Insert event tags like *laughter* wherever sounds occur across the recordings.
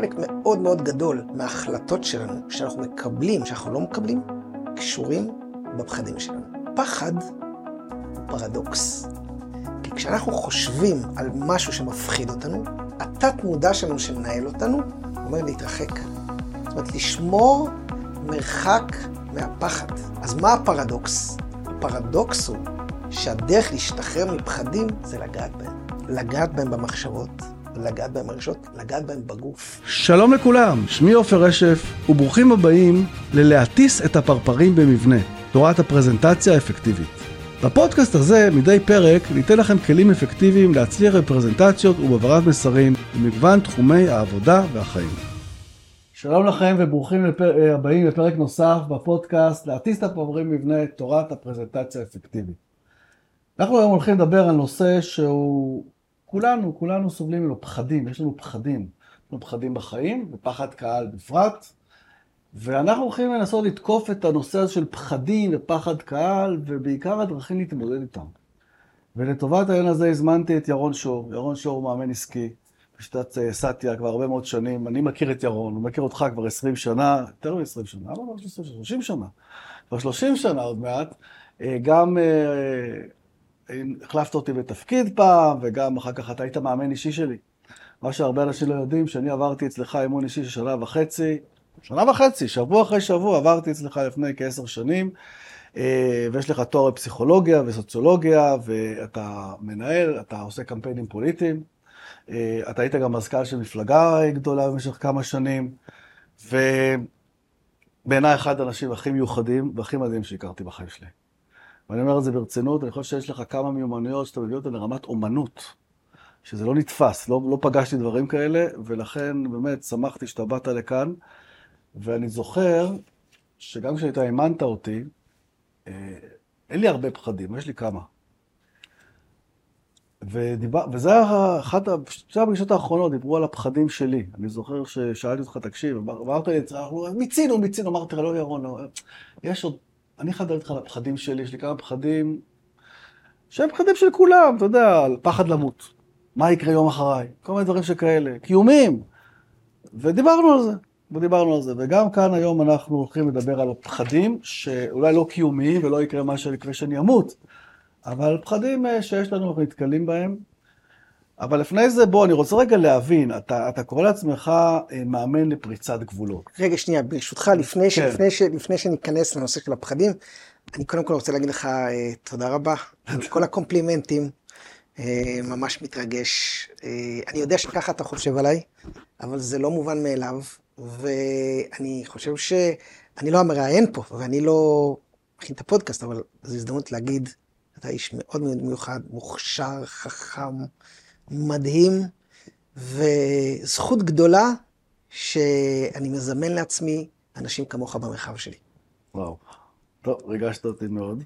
חלק מאוד מאוד גדול מההחלטות שלנו, שאנחנו מקבלים, שאנחנו לא מקבלים, קשורים בפחדים שלנו. פחד הוא פרדוקס. כי כשאנחנו חושבים על משהו שמפחיד אותנו, התת-מודע שלנו שמנהל אותנו, אומר להתרחק. זאת אומרת, לשמור מרחק מהפחד. אז מה הפרדוקס? הפרדוקס הוא שהדרך להשתחרר מפחדים זה לגעת בהם. לגעת בהם במחשבות, לגעת בהם ברגשות, לגעת בהם בגוף. שלום לכולם, שמי עופר רשף, וברוכים הבאים ללהטיס את הפרפרים במבנה, תורת הפרזנטציה האפקטיבית. בפודקאסט הזה, מדי פרק, ניתן לכם כלים אפקטיביים להצליח בפרזנטציות ובהעברת מסרים במגוון תחומי העבודה והחיים. שלום לכם וברוכים לפר... הבאים לפרק נוסף בפודקאסט להטיס את הפרפרים במבנה, תורת הפרזנטציה האפקטיבית. אנחנו היום הולכים לדבר על נושא שהוא כולנו, כולנו סובלים ממנו פחדים, יש לנו פחדים. יש לנו פחדים בחיים, ופחד קהל בפרט. ואנחנו הולכים לנסות לתקוף את הנושא הזה של פחדים ופחד קהל, ובעיקר הדרכים להתמודד איתם. ולטובת העניין הזה הזמנתי את ירון שור. ירון שור הוא מאמן עסקי, בשיטת אה, סאטיה כבר הרבה מאוד שנים. אני מכיר את ירון, הוא מכיר אותך כבר 20 שנה, יותר מ-20 שנה, למה לא 30 שנה? כבר 30 שנה עוד מעט. אה, גם אה, החלפת אותי בתפקיד פעם, וגם אחר כך אתה היית מאמן אישי שלי. מה שהרבה אנשים לא יודעים, שאני עברתי אצלך אימון אישי של שנה וחצי, שנה וחצי, שבוע אחרי שבוע, עברתי אצלך לפני כעשר שנים, אה, ויש לך תואר בפסיכולוגיה וסוציולוגיה, ואתה מנהל, אתה עושה קמפיינים פוליטיים. אה, אתה היית גם מזכ"ל של מפלגה גדולה במשך כמה שנים, ובעיניי אחד האנשים הכי מיוחדים והכי מדהים שהכרתי בחיים שלי. ואני אומר את זה ברצינות, אני חושב שיש לך כמה מיומנויות שאתה מביא אותן לרמת אומנות, שזה לא נתפס, לא, לא פגשתי דברים כאלה, ולכן באמת שמחתי שאתה באת לכאן, ואני זוכר שגם כשאתה האמנת אותי, אה, אין לי הרבה פחדים, יש לי כמה. ודיבר, וזה היה אחת שתי הפגישות האחרונות, דיברו על הפחדים שלי. אני זוכר ששאלתי אותך, תקשיב, אמרת לי, מיצינו, מיצינו, אמרתי לך, לא ירון, לא, יש עוד אני חייב לדעת לך על הפחדים שלי, יש לי כמה פחדים שהם פחדים של כולם, אתה יודע, על פחד למות. מה יקרה יום אחריי? כל מיני דברים שכאלה, קיומים. ודיברנו על זה, ודיברנו על זה. וגם כאן היום אנחנו הולכים לדבר על הפחדים שאולי לא קיומיים ולא יקרה מה שיקרה שאני אמות, אבל פחדים אה, שיש לנו, אנחנו נתקלים בהם, אבל לפני זה, בוא, אני רוצה רגע להבין, אתה, אתה קורא לעצמך אה, מאמן לפריצת גבולות. רגע, שנייה, ברשותך, לפני, ש, כן. לפני, ש, לפני שניכנס לנושא של הפחדים, אני קודם כל רוצה להגיד לך אה, תודה רבה על *laughs* כל הקומפלימנטים, אה, ממש מתרגש. אה, אני יודע שככה אתה חושב עליי, אבל זה לא מובן מאליו, ואני חושב שאני לא המראיין פה, ואני לא מכין את הפודקאסט, אבל זו הזדמנות להגיד, אתה איש מאוד מאוד מיוחד, מוכשר, חכם. מדהים, וזכות גדולה שאני מזמן לעצמי אנשים כמוך במרחב שלי. וואו. טוב, ריגשת אותי מאוד.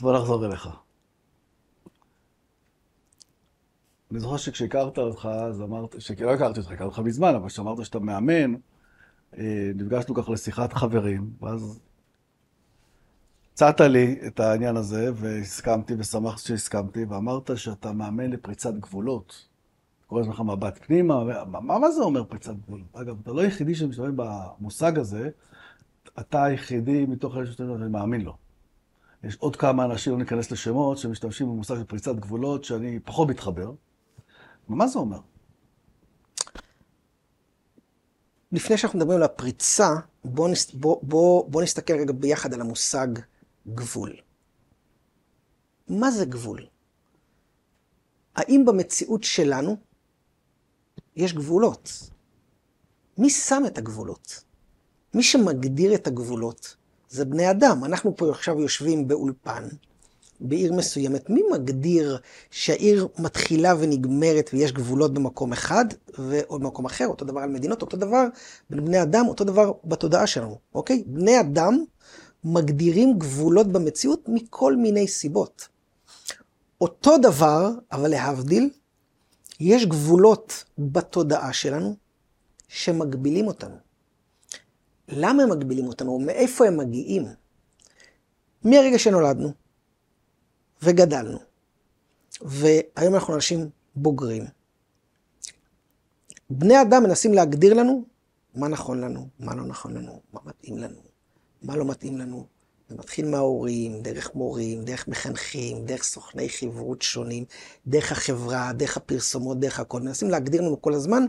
בוא נחזור אליך. אני זוכר שכשהכרת אותך, אז אמרת, שלא הכרתי אותך, הכרתי אותך מזמן, אבל כשאמרת שאתה מאמן, אה, נפגשנו ככה לשיחת חברים, ואז הצעת לי את העניין הזה, והסכמתי, ושמחתי שהסכמתי, ואמרת שאתה מאמן לפריצת גבולות. קורא לך מבט פנימה, מה, מה זה אומר פריצת גבולות? אגב, אתה לא היחידי שמשתמש במושג הזה, אתה היחידי מתוך אלה שאתה מאמין לו. יש עוד כמה אנשים, לא ניכנס לשמות, שמשתמשים במושג של פריצת גבולות, שאני פחות מתחבר. מה זה אומר? לפני שאנחנו מדברים על הפריצה, בואו. בוא, בוא, בוא נסתכל רגע ביחד על המושג גבול. מה זה גבול? האם במציאות שלנו יש גבולות? מי שם את הגבולות? מי שמגדיר את הגבולות זה בני אדם. אנחנו פה עכשיו יושבים באולפן, בעיר מסוימת. מי מגדיר שהעיר מתחילה ונגמרת ויש גבולות במקום אחד ועוד במקום אחר? אותו דבר על מדינות, אותו דבר בין בני אדם, אותו דבר בתודעה שלנו, אוקיי? בני אדם מגדירים גבולות במציאות מכל מיני סיבות. אותו דבר, אבל להבדיל, יש גבולות בתודעה שלנו שמגבילים אותנו. למה הם מגבילים אותנו? מאיפה הם מגיעים? מהרגע שנולדנו וגדלנו, והיום אנחנו אנשים בוגרים, בני אדם מנסים להגדיר לנו מה נכון לנו, מה לא נכון לנו, מה מתאים לנו, מה לא מתאים לנו. זה מתחיל מההורים, דרך מורים, דרך מחנכים, דרך סוכני חברות שונים, דרך החברה, דרך הפרסומות, דרך הכל. מנסים להגדיר לנו כל הזמן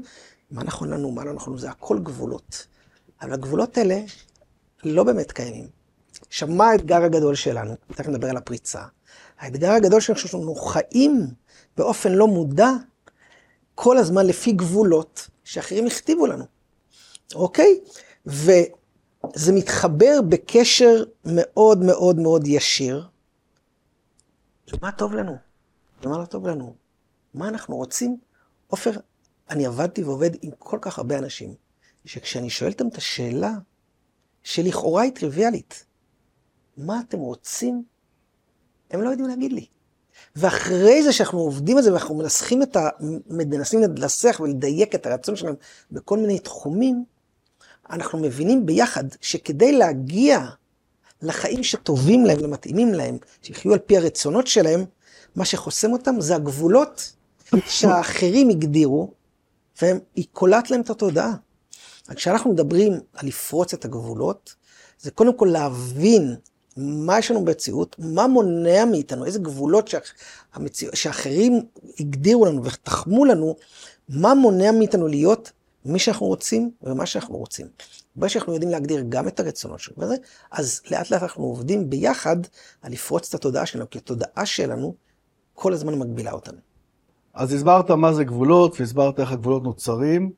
מה נכון לנו, מה לא נכון לנו, זה הכל גבולות. אבל הגבולות האלה לא באמת קיימים. עכשיו, מה האתגר הגדול שלנו? תכף נדבר על הפריצה. האתגר הגדול שלנו, שאנחנו חיים באופן לא מודע, כל הזמן לפי גבולות שאחרים הכתיבו לנו, אוקיי? וזה מתחבר בקשר מאוד מאוד מאוד ישיר. למה טוב לנו? למה לא טוב לנו? מה אנחנו רוצים? עופר, אני עבדתי ועובד עם כל כך הרבה אנשים, שכשאני שואל אותם את השאלה, שלכאורה היא טריוויאלית, מה אתם רוצים? הם לא יודעים להגיד לי. ואחרי זה שאנחנו עובדים על זה ואנחנו מנסחים את ה... מנסים לנסח ולדייק את הרצון שלהם בכל מיני תחומים, אנחנו מבינים ביחד שכדי להגיע לחיים שטובים להם ומתאימים להם, שיחיו על פי הרצונות שלהם, מה שחוסם אותם זה הגבולות שהאחרים הגדירו, והיא קולט להם את התודעה. כשאנחנו מדברים על לפרוץ את הגבולות, זה קודם כל להבין מה יש לנו במציאות, מה מונע מאיתנו, איזה גבולות שהמציא... שאחרים הגדירו לנו ותחמו לנו, מה מונע מאיתנו להיות מי שאנחנו רוצים ומה שאנחנו רוצים. ברגע שאנחנו יודעים להגדיר גם את הרצונות שלנו וזה, אז לאט לאט אנחנו עובדים ביחד על לפרוץ את התודעה שלנו, כי התודעה שלנו כל הזמן מגבילה אותנו. אז הסברת מה זה גבולות, והסברת איך הגבולות נוצרים,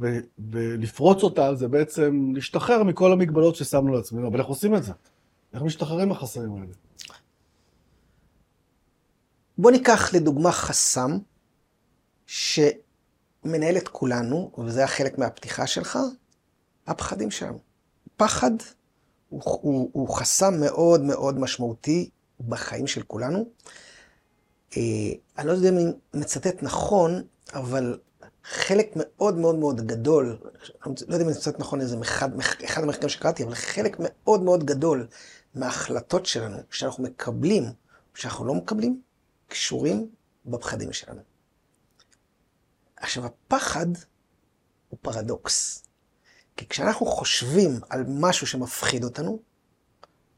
ו- ולפרוץ אותה זה בעצם להשתחרר מכל המגבלות ששמנו לעצמנו, אבל איך עושים את זה? איך משתחררים מהחסרים האלה? בוא ניקח לדוגמה חסם שמנהל את כולנו, וזה החלק מהפתיחה שלך, הפחדים שלנו. פחד הוא, הוא, הוא חסם מאוד מאוד משמעותי בחיים של כולנו. אה, אני לא יודע אם אני מצטט נכון, אבל חלק מאוד מאוד מאוד גדול, לא יודע אם אני מצטט נכון איזה אחד, אחד המחקרים שקראתי, אבל חלק מאוד מאוד גדול מההחלטות שלנו, שאנחנו מקבלים, שאנחנו לא מקבלים, קשורים בפחדים שלנו. עכשיו, הפחד הוא פרדוקס. כי כשאנחנו חושבים על משהו שמפחיד אותנו,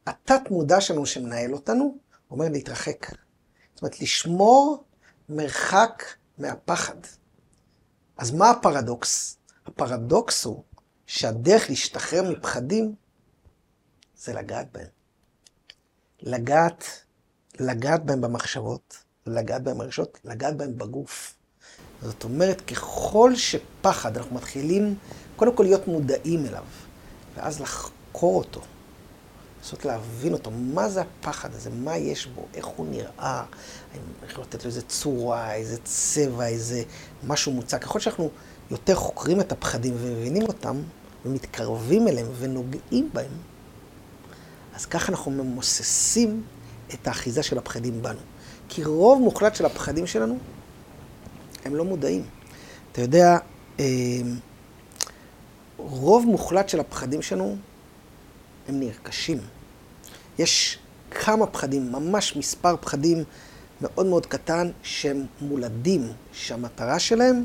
התת-מודע שלנו שמנהל אותנו, אומר להתרחק. זאת אומרת, לשמור מרחק מהפחד. אז מה הפרדוקס? הפרדוקס הוא שהדרך להשתחרר מפחדים זה לגעת בהם. לגעת, לגעת בהם במחשבות, לגעת בהם ברגשות, לגעת בהם בגוף. זאת אומרת, ככל שפחד, אנחנו מתחילים קודם כל להיות מודעים אליו, ואז לחקור אותו, לנסות להבין אותו, מה זה הפחד הזה, מה יש בו, איך הוא נראה, איך לתת לו איזה צורה, איזה צבע, איזה משהו מוצק. ככל שאנחנו יותר חוקרים את הפחדים ומבינים אותם, ומתקרבים אליהם ונוגעים בהם, אז ככה אנחנו ממוססים את האחיזה של הפחדים בנו. כי רוב מוחלט של הפחדים שלנו, הם לא מודעים. אתה יודע, אה, רוב מוחלט של הפחדים שלנו, הם נרכשים. יש כמה פחדים, ממש מספר פחדים מאוד מאוד קטן, שהם מולדים, שהמטרה שלהם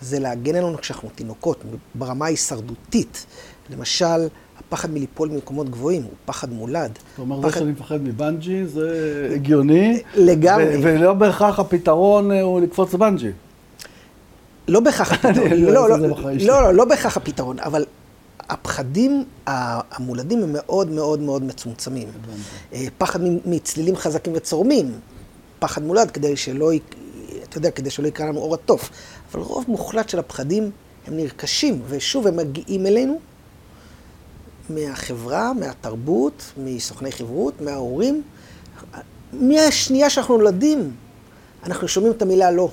זה להגן עלינו כשאנחנו תינוקות, ברמה ההישרדותית. למשל, הפחד מליפול ממקומות גבוהים הוא פחד מולד. אומרת, פחד... זה שאני מפחד מבנג'י זה הגיוני. לגמרי. ולא בהכרח הפתרון אה, הוא לקפוץ לבנג'י. לא בהכרח הפתרון, לא, לא, לא, לא, לא בהכרח הפתרון, אבל הפחדים המולדים הם מאוד מאוד מאוד מצומצמים. אה, פחד מצלילים חזקים וצורמים, פחד מולד כדי שלא, אתה יודע, כדי שלא יקרא לנו אור התוף. אבל רוב מוחלט של הפחדים הם נרכשים, ושוב, הם מגיעים אלינו מהחברה, מהתרבות, מסוכני חברות, מההורים. מהשנייה שאנחנו נולדים, אנחנו שומעים את המילה לא.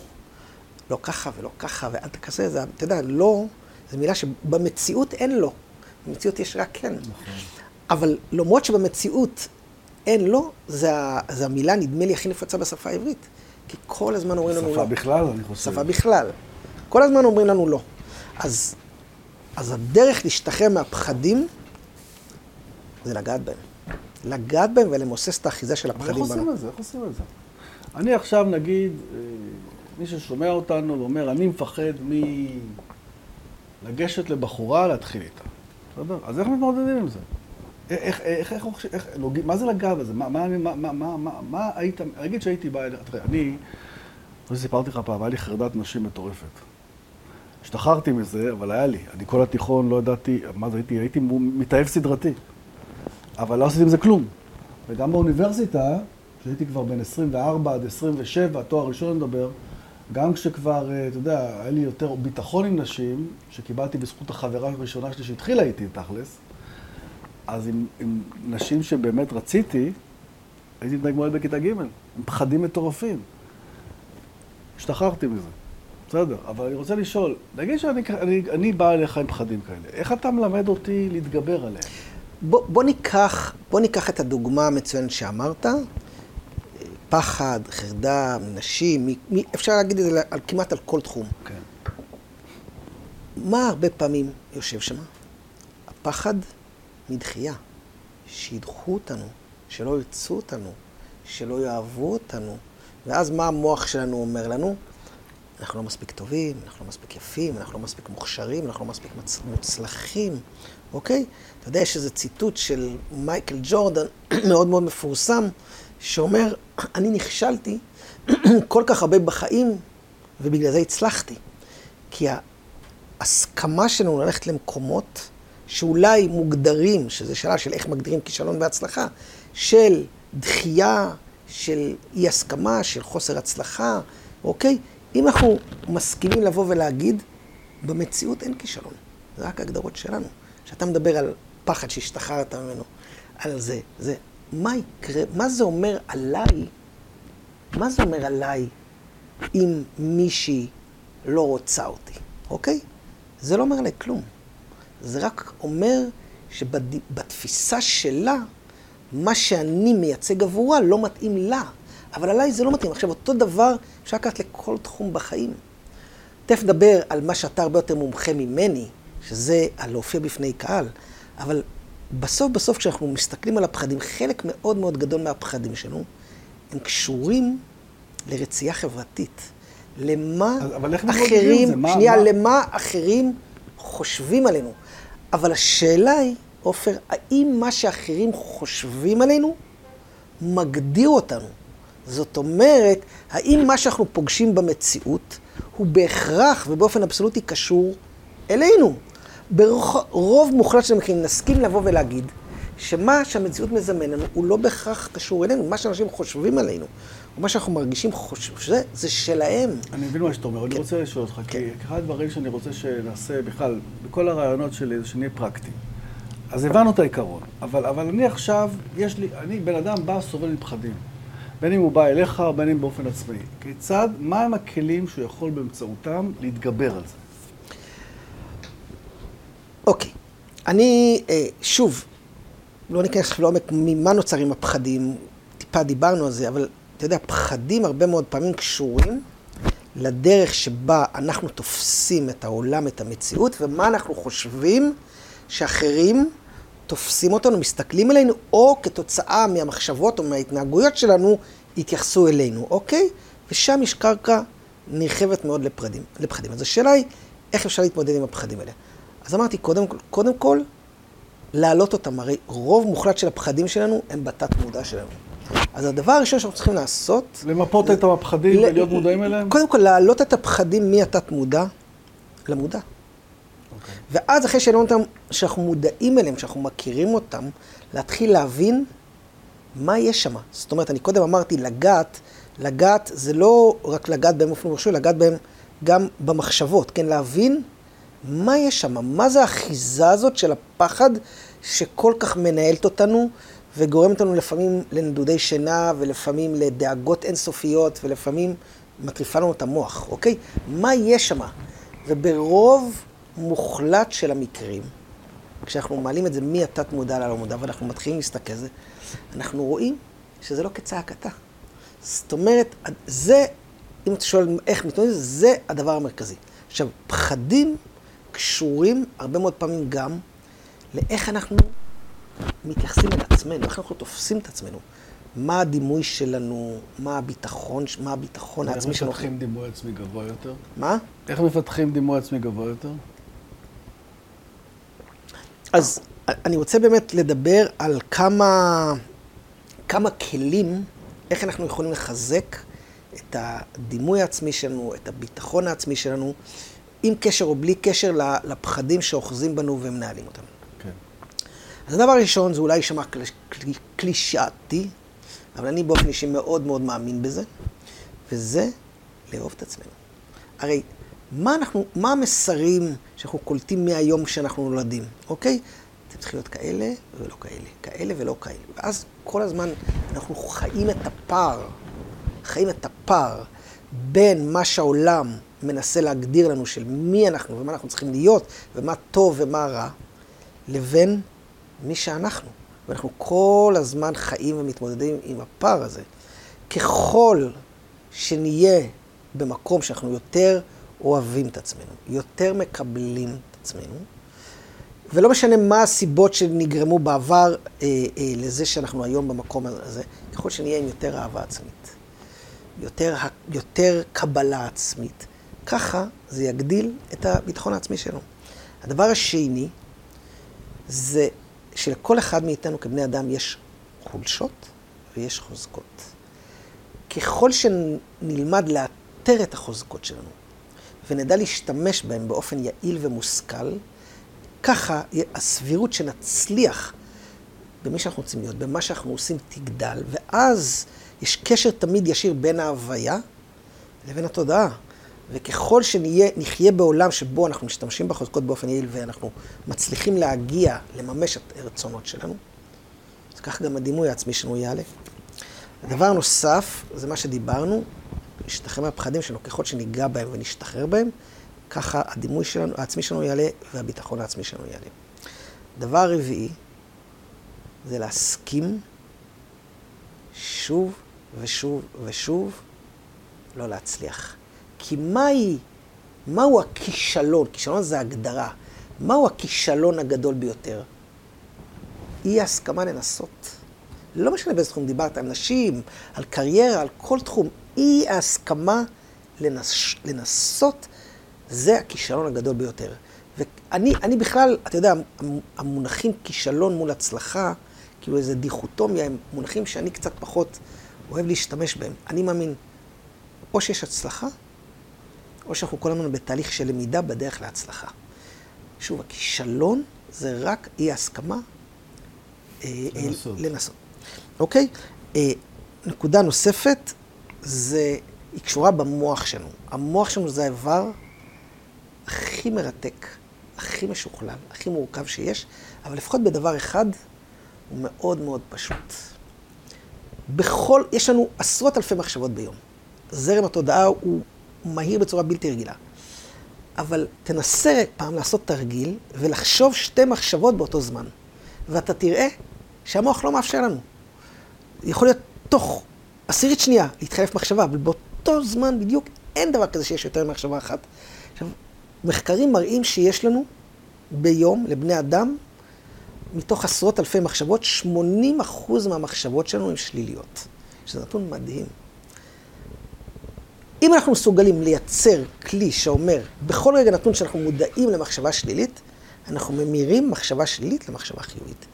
לא ככה ולא ככה, ואל תכסה, זה, אתה יודע, לא, זו מילה שבמציאות אין לא. במציאות יש רק כן. נכון. אבל למרות שבמציאות אין לא, זה, זה המילה, נדמה לי, הכי נפוצה בשפה העברית. כי כל הזמן אומרים לנו לא. שפה בכלל, אני חושב. שפה בכלל. כל הזמן אומרים לנו לא. אז, אז הדרך להשתחרר מהפחדים זה לגעת בהם. לגעת בהם ולמוסס את האחיזה של הפחדים בנו. איך עושים את זה? איך עושים את זה? אני עכשיו, נגיד, אה, מי ששומע אותנו ואומר, אני מפחד מ... לגשת לבחורה, להתחיל איתה. בסדר? אז איך מתמודדים עם זה? איך, איך, איך, איך, נוגעים, מה זה לגעת בזה? מה, מה, מה, מה, מה, מה, מה היית, נגיד שהייתי בא אליך, תראה, אני, כמו שסיפרתי לך פעם, היה לי חרדת נשים מטורפת. השתחררתי מזה, אבל היה לי. אני כל התיכון לא ידעתי, מה זה הייתי, הייתי מתאהב סדרתי. אבל לא עשיתי עם זה כלום. וגם באוניברסיטה, כשהייתי כבר בין 24 עד 27, תואר ראשון מדבר, גם כשכבר, אה, אתה יודע, היה לי יותר ביטחון עם נשים, שקיבלתי בזכות החברה הראשונה שלי שהתחילה איתי, תכלס, אז עם, עם נשים שבאמת רציתי, הייתי מתנהג מועד בכיתה ג', עם פחדים מטורפים. השתחררתי מזה. בסדר, אבל אני רוצה לשאול, נגיד שאני אני, אני בא אליך עם פחדים כאלה, איך אתה מלמד אותי להתגבר עליהם? בוא, בוא, ניקח, בוא ניקח את הדוגמה המצוינת שאמרת, פחד, חרדה, נשים, מ, מ, אפשר להגיד את זה על, כמעט על כל תחום. כן. מה הרבה פעמים יושב שם? הפחד מדחייה, שידחו אותנו, שלא ירצו אותנו, שלא יאהבו אותנו, ואז מה המוח שלנו אומר לנו? אנחנו לא מספיק טובים, אנחנו לא מספיק יפים, אנחנו לא מספיק מוכשרים, אנחנו לא מספיק מוצלחים, אוקיי? אתה יודע, יש איזה ציטוט של מייקל ג'ורדן, *clears throat* מאוד מאוד מפורסם, שאומר, אני נכשלתי כל כך הרבה בחיים, ובגלל זה הצלחתי. כי ההסכמה שלנו ללכת למקומות שאולי מוגדרים, שזה שאלה של איך מגדירים כישלון והצלחה, של דחייה, של אי הסכמה, של חוסר הצלחה, אוקיי? אם אנחנו מסכימים לבוא ולהגיד, במציאות אין כישלון, זה רק הגדרות שלנו. כשאתה מדבר על פחד שהשתחררת ממנו, על זה, זה, מה יקרה, מה זה אומר עליי, מה זה אומר עליי אם מישהי לא רוצה אותי, אוקיי? זה לא אומר עליי כלום. זה רק אומר שבתפיסה שלה, מה שאני מייצג עבורה לא מתאים לה. אבל עליי זה לא מתאים. עכשיו, אותו דבר אפשר לקחת לכל תחום בחיים. תכף נדבר על מה שאתה הרבה יותר מומחה ממני, שזה על להופיע בפני קהל, אבל בסוף בסוף כשאנחנו מסתכלים על הפחדים, חלק מאוד מאוד גדול מהפחדים שלנו, הם קשורים לרצייה חברתית. למה אחרים, שנייה, מה... למה אחרים חושבים עלינו. אבל השאלה היא, עופר, האם מה שאחרים חושבים עלינו מגדיר אותנו? זאת אומרת, האם מה שאנחנו פוגשים במציאות הוא בהכרח ובאופן אבסולוטי קשור אלינו? ברוב מוחלט של המקרים נסכים לבוא ולהגיד שמה שהמציאות מזמן לנו הוא לא בהכרח קשור אלינו. מה שאנשים חושבים עלינו, או מה שאנחנו מרגישים חושב, שזה, זה שלהם. אני מבין מה שאתה אומר, כן. אני רוצה לשאול אותך, כן. כי אחד הדברים שאני רוצה שנעשה בכלל, בכל הרעיונות שלי, זה שנהיה פרקטיים. אז הבנו את העיקרון, אבל, אבל אני עכשיו, יש לי, אני בן אדם בא, סובל מפחדים. בין אם הוא בא אליך, בין אם באופן עצמאי. כיצד, מהם הכלים שהוא יכול באמצעותם להתגבר על זה? אוקיי. אני, אה, שוב, לא ניכנס לעומק ממה נוצרים הפחדים, טיפה דיברנו על זה, אבל אתה יודע, פחדים הרבה מאוד פעמים קשורים לדרך שבה אנחנו תופסים את העולם, את המציאות, ומה אנחנו חושבים שאחרים תופסים אותנו, מסתכלים עלינו, או כתוצאה מהמחשבות או מההתנהגויות שלנו, יתייחסו אלינו, אוקיי? ושם יש קרקע נרחבת מאוד לפחדים. לפחדים. אז השאלה היא, איך אפשר להתמודד עם הפחדים האלה? אז אמרתי, קודם, קודם כל, להעלות אותם. הרי רוב מוחלט של הפחדים שלנו הם בתת מודע שלנו. אז הדבר הראשון שאנחנו צריכים לעשות... למפות את הפחדים ולהיות מודעים אליהם? קודם כל, להעלות את הפחדים מהתת מודע למודע. אוקיי. ואז אחרי שנראה אותם, שאנחנו מודעים אליהם, שאנחנו מכירים אותם, להתחיל להבין מה יש שם. זאת אומרת, אני קודם אמרתי לגעת, לגעת זה לא רק לגעת בהם באופן מרשוי, לגעת בהם גם במחשבות, כן? להבין מה יש שם, מה זה האחיזה הזאת של הפחד שכל כך מנהלת אותנו וגורמת לנו לפעמים לנדודי שינה ולפעמים לדאגות אינסופיות ולפעמים מטריפה לנו את המוח, אוקיי? מה יש שם? וברוב מוחלט של המקרים, כשאנחנו מעלים את זה מהתת מודע ללא מודע ואנחנו מתחילים להסתכל על זה, אנחנו רואים שזה לא כצעקתה. זאת אומרת, זה, אם אתה שואל איך מתמודדים, זה הדבר המרכזי. עכשיו, פחדים קשורים הרבה מאוד פעמים גם לאיך אנחנו מתייחסים אל עצמנו, איך אנחנו תופסים את עצמנו. מה הדימוי שלנו, מה הביטחון, מה הביטחון העצמי שלנו. איך מפתחים דימוי עצמי גבוה יותר? מה? איך מפתחים דימוי עצמי גבוה יותר? אז אני רוצה באמת לדבר על כמה, כמה כלים, איך אנחנו יכולים לחזק את הדימוי העצמי שלנו, את הביטחון העצמי שלנו, עם קשר או בלי קשר לפחדים שאוחזים בנו ומנהלים אותנו. כן. אז הדבר הראשון, זה אולי יישמע קלישאתי, אבל אני באופן אישי מאוד מאוד מאמין בזה, וזה לאהוב את עצמנו. הרי מה, אנחנו, מה המסרים שאנחנו קולטים מהיום שאנחנו נולדים, אוקיי? אתם צריכים להיות כאלה ולא כאלה, כאלה ולא כאלה. ואז כל הזמן אנחנו חיים את הפער, חיים את הפער בין מה שהעולם מנסה להגדיר לנו של מי אנחנו ומה אנחנו צריכים להיות ומה טוב ומה רע, לבין מי שאנחנו. ואנחנו כל הזמן חיים ומתמודדים עם הפער הזה. ככל שנהיה במקום שאנחנו יותר אוהבים את עצמנו, יותר מקבלים את עצמנו, ולא משנה מה הסיבות שנגרמו בעבר אה, אה, לזה שאנחנו היום במקום הזה, ככל שנהיה עם יותר אהבה עצמית, יותר, יותר קבלה עצמית, ככה זה יגדיל את הביטחון העצמי שלנו. הדבר השני, זה שלכל אחד מאיתנו כבני אדם יש חולשות ויש חוזקות. ככל שנלמד לאתר את החוזקות שלנו ונדע להשתמש בהן באופן יעיל ומושכל, ככה הסבירות שנצליח במי שאנחנו רוצים להיות, במה שאנחנו עושים, תגדל, ואז יש קשר תמיד ישיר בין ההוויה לבין התודעה. וככל שנחיה בעולם שבו אנחנו משתמשים בחוזקות באופן יעיל ואנחנו מצליחים להגיע, לממש את הרצונות שלנו, אז כך גם הדימוי העצמי שלנו יעלה. הדבר הנוסף, זה מה שדיברנו, להשתחרר מהפחדים שלנו, ככל שניגע בהם ונשתחרר בהם, ככה הדימוי שלנו, העצמי שלנו יעלה והביטחון העצמי שלנו יעלה. דבר רביעי, זה להסכים שוב ושוב ושוב לא להצליח. כי מהי, מהו הכישלון? כישלון זה הגדרה. מהו הכישלון הגדול ביותר? אי הסכמה לנסות. לא משנה באיזה תחום דיברת, על נשים, על קריירה, על כל תחום. אי ההסכמה לנס, לנסות, זה הכישלון הגדול ביותר. ואני אני בכלל, אתה יודע, המונחים כישלון מול הצלחה, כאילו איזה דיכוטומיה, הם מונחים שאני קצת פחות אוהב להשתמש בהם. אני מאמין, או שיש הצלחה, או שאנחנו כל הזמן בתהליך של למידה בדרך להצלחה. שוב, הכישלון זה רק אי הסכמה אה, לנסות. לנסות. אוקיי? אה, נקודה נוספת, זה, היא קשורה במוח שלנו. המוח שלנו זה האיבר הכי מרתק, הכי משוכלל, הכי מורכב שיש, אבל לפחות בדבר אחד, הוא מאוד מאוד פשוט. בכל, יש לנו עשרות אלפי מחשבות ביום. זרם התודעה הוא מהיר בצורה בלתי רגילה. אבל תנסה פעם לעשות תרגיל ולחשוב שתי מחשבות באותו זמן. ואתה תראה שהמוח לא מאפשר לנו. יכול להיות תוך עשירית שנייה להתחלף מחשבה, אבל באותו זמן בדיוק אין דבר כזה שיש יותר ממחשבה אחת. עכשיו, מחקרים מראים שיש לנו ביום, לבני אדם, מתוך עשרות אלפי מחשבות, 80 אחוז מהמחשבות שלנו הן שליליות. שזה נתון מדהים. אם אנחנו מסוגלים לייצר כלי שאומר, בכל רגע נתון שאנחנו מודעים למחשבה שלילית, אנחנו ממירים מחשבה שלילית למחשבה חיובית.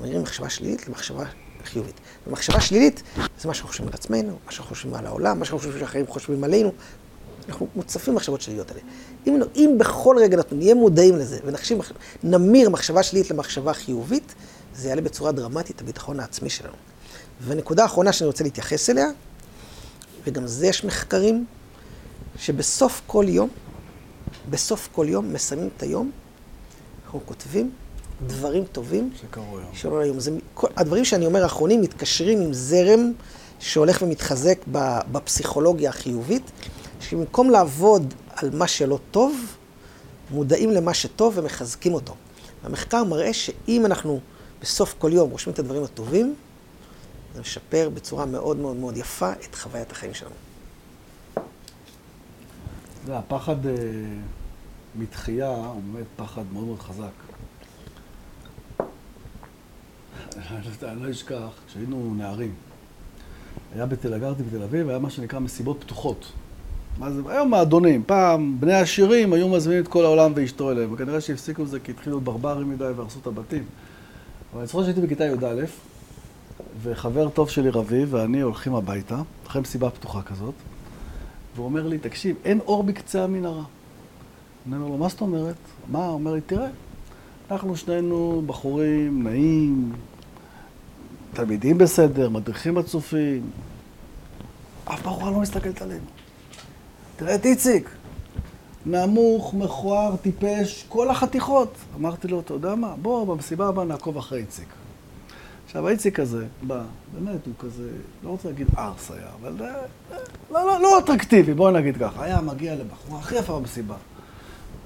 ממירים מחשבה שלילית למחשבה חיובית. ומחשבה שלילית זה מה שאנחנו חושבים על עצמנו, מה שאנחנו חושבים על העולם, מה שאנחנו חושבים שאחרים חושבים עלינו. אנחנו מוצפים מחשבות שליליות האלה. אם, אם בכל רגע נתון נהיה מודעים לזה ונמיר מחשבה שלילית למחשבה חיובית, זה יעלה בצורה דרמטית את הביטחון העצמי שלנו. ונקודה אחרונה שאני רוצה להתייחס אליה, וגם זה יש מחקרים, שבסוף כל יום, בסוף כל יום, מסיימים את היום, אנחנו כותבים דברים טובים שקרו היום. שקרו היום. זה, כל, הדברים שאני אומר האחרונים מתקשרים עם זרם שהולך ומתחזק בפסיכולוגיה החיובית, שבמקום לעבוד על מה שלא טוב, מודעים למה שטוב ומחזקים אותו. המחקר מראה שאם אנחנו בסוף כל יום רושמים את הדברים הטובים, זה משפר בצורה מאוד מאוד מאוד יפה את חוויית החיים שלנו. זה הפחד אה, מתחייה הוא באמת פחד מאוד מאוד חזק. *laughs* אני לא אשכח, כשהיינו נערים, היה בתל, גרתי בתל אביב, היה מה שנקרא מסיבות פתוחות. מה זה, היום האדונים, פעם בני העשירים היו מזמינים את כל העולם ואשתו אליהם, וכנראה שהפסיקו את זה כי התחילו ברברים מדי והרסו את הבתים. אבל אני זוכר שהייתי בכיתה י"א, וחבר טוב שלי רביב ואני הולכים הביתה, אחרי מסיבה פתוחה כזאת, והוא אומר לי, תקשיב, אין אור בקצה המנהרה. אני אומר לו, מה זאת אומרת? מה? הוא אומר לי, תראה, אנחנו שנינו בחורים נעים, תלמידים בסדר, מדריכים רצופים, אף בחורה לא מסתכלת עלינו. תראה את איציק, נמוך, מכוער, טיפש, כל החתיכות. אמרתי לו, אתה יודע מה? בוא, במסיבה הבאה נעקוב אחרי איציק. עכשיו, האיציק הזה בא, באמת, הוא כזה, לא רוצה להגיד ארס היה, אבל אה, לא, לא, לא אטרקטיבי, בואו נגיד ככה. היה מגיע לבחורה הכי יפה במסיבה.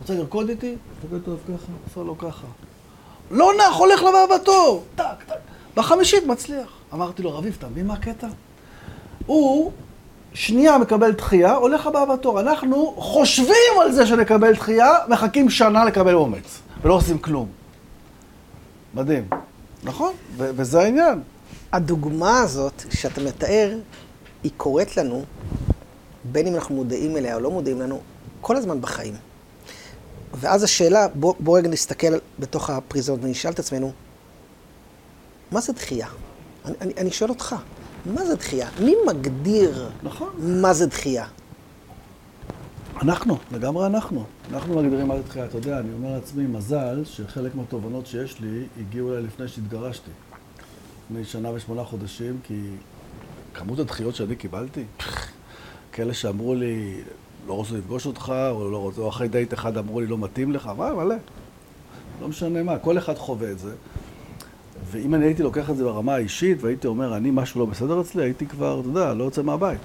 רוצה לרקוד איתי? תגיד טוב ככה, עושה לו ככה. לא נח, הולך לבא בתור! טק, טק. בחמישית מצליח. אמרתי לו, רביב, אתה מבין מה הקטע? הוא שנייה מקבל דחייה, הולך הבא בתור. אנחנו חושבים על זה שנקבל דחייה, מחכים שנה לקבל אומץ, ולא עושים כלום. מדהים. נכון, וזה העניין. הדוגמה הזאת שאתה מתאר, היא קורית לנו, בין אם אנחנו מודעים אליה או לא מודעים לנו, כל הזמן בחיים. ואז השאלה, בוא, בוא רגע נסתכל בתוך הפריזמות ונשאל את עצמנו, מה זה דחייה? אני, אני, אני שואל אותך, מה זה דחייה? מי מגדיר נכון. מה זה דחייה? אנחנו, לגמרי אנחנו. אנחנו מגדירים מה זה דחייה. אתה יודע, אני אומר לעצמי, מזל שחלק מהתובנות שיש לי הגיעו אליי לפני שהתגרשתי. לפני שנה ושמונה חודשים, כי כמות הדחיות שאני קיבלתי, כאלה שאמרו לי, לא רוצה לפגוש אותך, או, לא רוצה, או אחרי דייט אחד אמרו לי, לא מתאים לך, אבל מלא. לא משנה מה, כל אחד חווה את זה. ואם אני הייתי לוקח את זה ברמה האישית, והייתי אומר, אני, משהו לא בסדר אצלי, הייתי כבר, אתה יודע, לא יוצא מהבית.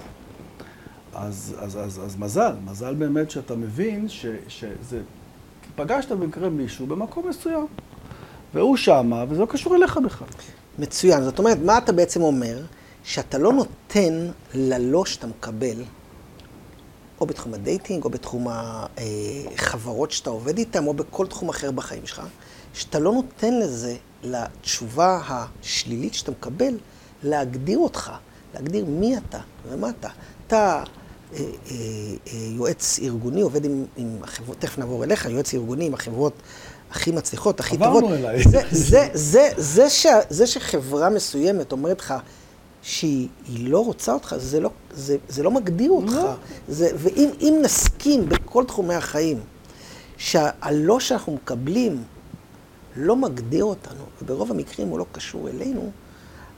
אז, אז, אז, אז מזל, מזל באמת שאתה מבין ש, שזה... פגשת במקרה מישהו במקום מסוים, והוא שמה, וזה לא קשור אליך בכלל. מצוין. זאת אומרת, מה אתה בעצם אומר? שאתה לא נותן ללא שאתה מקבל, או בתחום הדייטינג, או בתחום החברות שאתה עובד איתן, או בכל תחום אחר בחיים שלך, שאתה לא נותן לזה, לתשובה השלילית שאתה מקבל, להגדיר אותך, להגדיר מי אתה ומה אתה. אתה אה, אה, אה, יועץ ארגוני, עובד עם, עם החברות, תכף נעבור אליך, יועץ ארגוני עם החברות הכי מצליחות, הכי עברנו טובות. אליי. זה, זה, זה, זה, שה, זה שחברה מסוימת אומרת לך שהיא היא לא רוצה אותך, זה לא, זה, זה לא מגדיר אותך. לא. זה, ואם אם נסכים בכל תחומי החיים, שהלא שאנחנו מקבלים לא מגדיר אותנו, וברוב המקרים הוא לא קשור אלינו,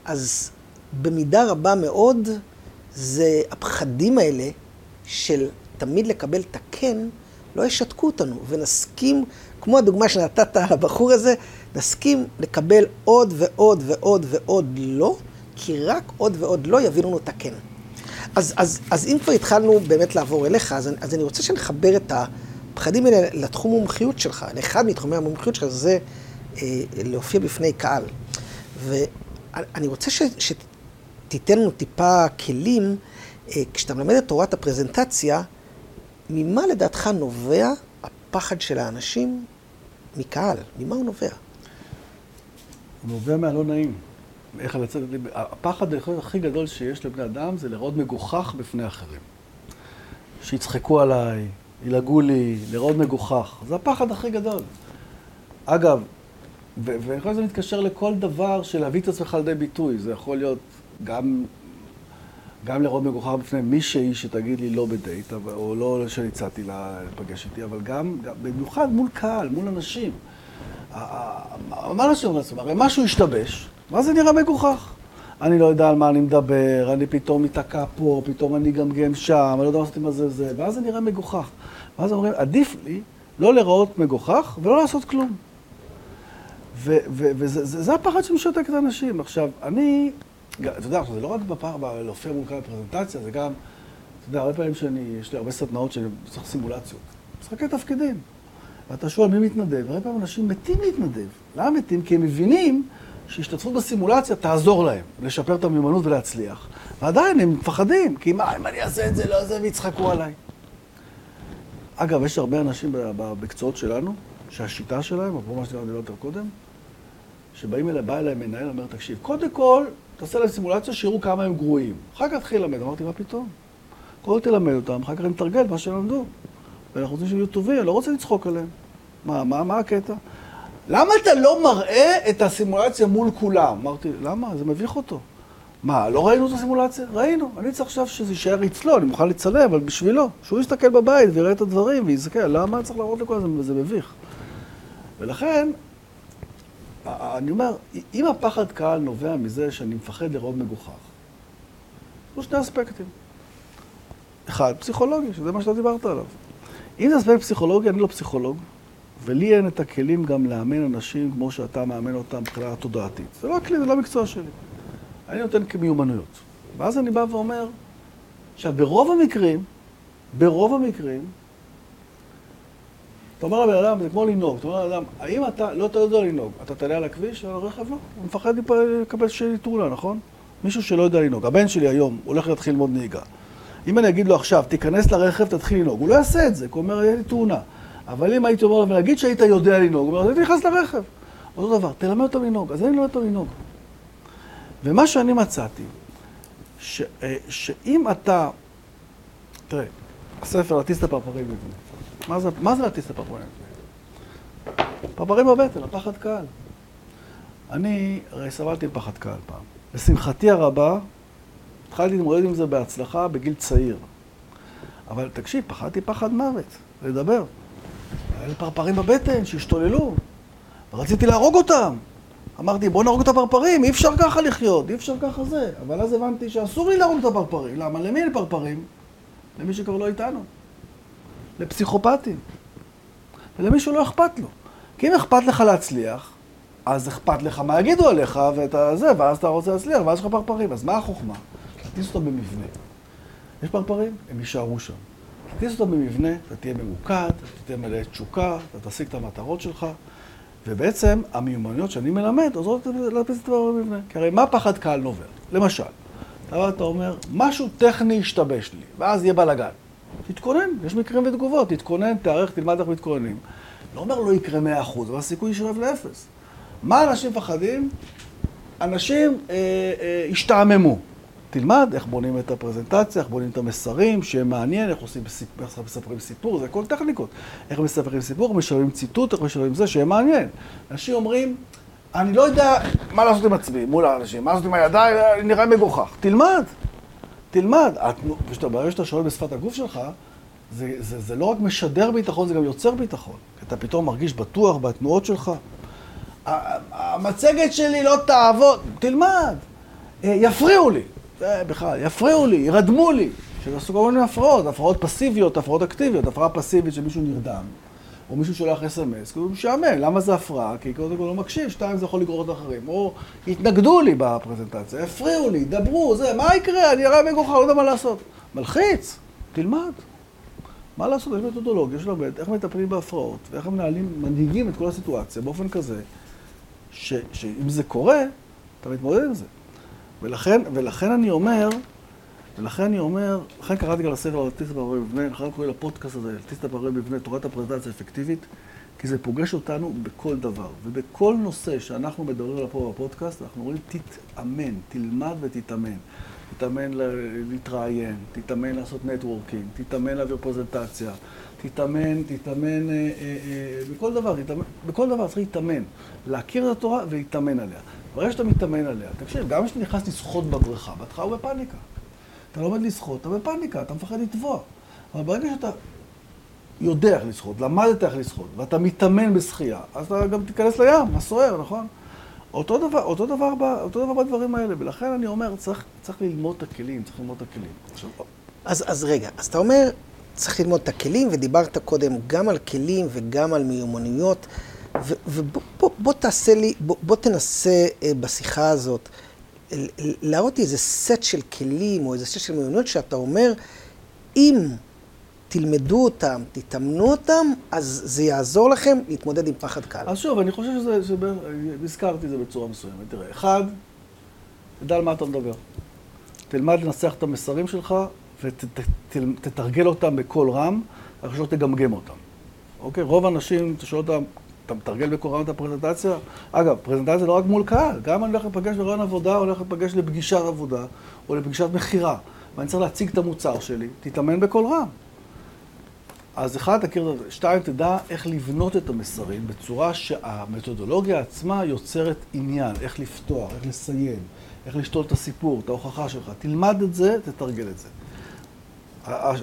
אז במידה רבה מאוד זה הפחדים האלה של תמיד לקבל את הכן, לא ישתקו אותנו, ונסכים, כמו הדוגמה שנתת לבחור הזה, נסכים לקבל עוד ועוד ועוד ועוד לא, כי רק עוד ועוד לא יביאו לנו את הכן. אז, אז, אז אם כבר התחלנו באמת לעבור אליך, אז, אז אני רוצה שנחבר את הפחדים האלה לתחום מומחיות שלך, לאחד מתחומי המומחיות שלך, זה אה, להופיע בפני קהל. ואני רוצה ש, שתיתן לנו טיפה כלים, אה, כשאתה מלמד את תורת הפרזנטציה, ממה לדעתך נובע הפחד של האנשים מקהל? ממה הוא נובע? הוא נובע מהלא נעים. איך לצאת, הפחד להיות הכי גדול שיש לבני אדם זה לראות מגוחך בפני אחרים. שיצחקו עליי, ילעגו לי, לראות מגוחך. זה הפחד הכי גדול. אגב, ו- ואני חושב שזה מתקשר לכל דבר של להביא את עצמך לידי ביטוי. זה יכול להיות גם, גם לראות מגוחך בפני מישהי שתגיד לי לא בדייט, או לא שהצעתי לה לפגש איתי, אבל גם, גם במיוחד מול קהל, מול אנשים. מה אומרים לעצמם? הרי משהו השתבש, ואז זה נראה מגוחך. אני לא יודע על מה אני מדבר, אני פתאום מתקע פה, פתאום אני גמגם שם, אני לא יודע מה לעשות עם זה וזה, ואז זה נראה מגוחך. ואז אומרים, עדיף לי לא להיראות מגוחך ולא לעשות כלום. וזה זה, זה הפחד שמשתק את האנשים. עכשיו, אני, אתה יודע, זה לא רק בפער בלהופיע מול קהל פרזנטציה, זה גם, אתה יודע, הרבה פעמים שאני, יש לי הרבה סדנאות שאני צריך סימולציות. משחקי תפקידים. ואתה שואל מי מתנדב, והרבה פעמים אנשים מתים להתנדב. למה מתים? כי הם מבינים שהשתתפות בסימולציה תעזור להם לשפר את המיומנות ולהצליח. ועדיין הם מפחדים, כי מה, אם אני אעשה את זה, לא זה, ויצחקו עליי. אגב, יש הרבה אנשים במקצועות שלנו, שהשיטה שלהם, אפרופו מה שדיברנו יותר קודם, שבאים אליי, בא אליי מנהל, אומר, תקשיב, קודם כל, תעשה להם סימולציה, שיראו כמה הם גרועים. אחר כך תתחיל ללמד. אמרתי, מה פתאום? קודם תלמד אותם, אחר כך נתרגל מה שהם למדו. ואנחנו רוצים שיהיו טובים, אני לא רוצה לצחוק עליהם. מה, מה, מה הקטע? למה אתה לא מראה את הסימולציה מול כולם? אמרתי, למה? זה מביך אותו. מה, לא ראינו את הסימולציה? ראינו. אני צריך עכשיו שזה יישאר אצלו, אני מוכן לצלם, אבל בשבילו. שהוא יסתכל בבית ויראה את הדברים ויסתכל, למה צריך להראות לכל זה? זה מביך. ולכן, אני אומר, אם הפחד קהל נובע מזה שאני מפחד לרוב מגוחך, יש שני אספקטים. אחד, פסיכולוגי, שזה מה שאתה דיברת עליו. אם זה אספקט פסיכולוגי, אני לא פסיכולוג, ולי אין את הכלים גם לאמן אנשים כמו שאתה מאמן אותם מבחינה תודעתית. זה לא הכלי, זה לא המקצוע שלי. אני נותן כמיומנויות. ואז אני בא ואומר, עכשיו, ברוב המקרים, ברוב המקרים, אתה אומר לבן אדם, זה כמו לנהוג, אתה אומר לבן אדם, האם אתה, לא אתה יודע לנהוג, אתה תעלה על הכביש, על הרכב לא, הוא מפחד לקבל תאונה, נכון? מישהו שלא יודע לנהוג. הבן שלי היום הולך להתחיל ללמוד נהיגה. אם אני אגיד לו עכשיו, תיכנס לרכב, תתחיל לנהוג, הוא לא יעשה את זה, כי הוא אומר, יהיה לי תאונה. אבל אם הייתי אומר לו, ונגיד שהיית יודע לנהוג, הוא אומר, אז אני נכנס לרכב. אותו דבר, תלמד אותו לנהוג, אז אני אלמד אותו לנהוג. ומה שאני מצאתי, ש, אה, שאם אתה, תראה, הספר את הפרפרים מבנה. מה זה, להטיס את הפרפרים? פרפרים בבטן, הפחד קהל. אני הרי סבלתי מפחד קהל פעם. לשמחתי הרבה, התחלתי להתמודד עם זה בהצלחה בגיל צעיר. אבל תקשיב, פחדתי פחד מוות, לדבר. היה לי פרפרים בבטן שהשתוללו, ורציתי להרוג אותם. אמרתי, בוא נהרוג את הפרפרים, אי אפשר ככה לחיות, אי אפשר ככה זה. אבל אז הבנתי שאסור לי להרוג את הפרפרים. למה? למי אין פרפרים? למי שכבר לא איתנו. לפסיכופטים. ולמי שלא אכפת לו. כי אם אכפת לך להצליח, אז אכפת לך מה יגידו עליך, ואת זה, ואז אתה רוצה להצליח, ואז יש לך פרפרים. אז מה החוכמה? להטיס אותו במבנה. יש פרפרים? הם יישארו שם. תטיס אותו במבנה, אתה תהיה ממוקד, אתה תהיה מלא תשוקה, אתה תשיג את המטרות שלך. ובעצם המיומנויות שאני מלמד עוזרות להדפיס את הדבר במבנה. כי הרי מה פחד קהל נובר? למשל, אתה אומר, משהו טכני השתבש לי, ואז יהיה בלאגן. תתכונן, יש מקרים ותגובות, תתכונן, תארך, תלמד איך מתכוננים. לא אומר לא יקרה 100%, אבל הסיכוי ישרב לאפס. מה אנשים מפחדים? אנשים אה, אה, השתעממו. תלמד איך בונים את הפרזנטציה, איך בונים את המסרים, שיהיה מעניין, איך עושים, איך מספרים סיפור, זה הכל טכניקות. איך מספרים סיפור, איך משלבים ציטוט, איך משלבים זה, שיהיה מעניין. אנשים אומרים, אני לא יודע מה לעשות עם עצמי מול האנשים, מה לעשות עם הידיים, נראה מגוחך. תלמד, תלמד. ברגע שאתה שואל בשפת הגוף שלך, זה, זה, זה לא רק משדר ביטחון, זה גם יוצר ביטחון. אתה פתאום מרגיש בטוח בתנועות שלך. המצגת שלי לא תעבוד, תלמד. אה, יפריעו לי. זה בכלל, יפריעו לי, ירדמו לי. שזה סוג כל מיני הפרעות, הפרעות פסיביות, הפרעות אקטיביות. הפרעה פסיבית שמישהו נרדם, או מישהו שולח אס.אם.אס, כי הוא משעמם. למה זה הפרעה? כי קודם כל הוא מקשיב, שתיים זה יכול לגרור את האחרים. או התנגדו לי בפרזנטציה, הפריעו לי, דברו, זה, מה יקרה? אני אראה מגוחך, לא יודע מה לעשות. מלחיץ, תלמד. מה לעשות? יש מתודולוגיה של עובד, איך מטפלים בהפרעות, ואיך הם מנהלים, מנהיגים את כל הסיטואציה באופן כזה, ש, שאם זה קורה, אתה מתמודד עם זה. ולכן, ולכן אני אומר, ולכן אני אומר, לכן קראתי גם לספר על אוטיסט הפרפרי מבנה, לכן קוראים לפודקאסט הזה, אוטיסט הפרפרי מבנה, תורת הפרזנטציה האפקטיבית, כי זה פוגש אותנו בכל דבר. ובכל נושא שאנחנו מדברים עליו פה בפודקאסט, אנחנו אומרים, תתאמן, תלמד ותתאמן. תתאמן להתראיין, תתאמן לעשות נטוורקינג, תתאמן להעביר פרזנטציה, תתאמן, תתאמן אה, אה, אה, בכל דבר, בכל דבר צריך להתאמן. להכיר את התורה ולהתאמן עליה. ברגע שאתה מתאמן עליה, תקשיב, גם כשאתה נכנס לשחות בבריכה, בהתחלה הוא בפאניקה. אתה לומד לשחות, אתה בפאניקה, אתה מפחד לטבוע. אבל ברגע שאתה יודע איך לשחות, למדת איך לשחות, ואתה מתאמן בשחייה, אז אתה גם תיכנס לים, הסוער, נכון? אותו דבר, אותו דבר, אותו דבר בדברים האלה, ולכן אני אומר, צריך, צריך ללמוד את הכלים, צריך ללמוד את הכלים. אז, אז רגע, אז אתה אומר, צריך ללמוד את הכלים, ודיברת קודם גם על כלים וגם על מיומנויות. ובוא בוא, בוא תעשה לי, בוא, בוא תנסה אה, בשיחה הזאת להראות לי איזה סט של כלים או איזה סט של מיומנויות שאתה אומר, אם תלמדו אותם, תתאמנו אותם, אז זה יעזור לכם להתמודד עם פחד קל. אז שוב, אני חושב שזה, שזה הזכרתי את זה בצורה מסוימת. תראה, אחד, תדע על מה אתה מדבר. תלמד לנסח את המסרים שלך ותתרגל אותם בקול רם, רק שלא תגמגם אותם. אוקיי? רוב האנשים, אתה שואל אותם, אתה מתרגל רם את הפרזנטציה? אגב, פרזנטציה לא רק מול קהל, גם אני הולך לפגש ברעיון עבודה, הולך לפגש לפגישת עבודה, או לפגישת מכירה. ואני צריך להציג את המוצר שלי, תתאמן בקול רם. אז אחד, תכיר את זה. שתיים, תדע איך לבנות את המסרים בצורה שהמתודולוגיה עצמה יוצרת עניין, איך לפתוח, איך לסיים, איך לשתול את הסיפור, את ההוכחה שלך. תלמד את זה, תתרגל את זה.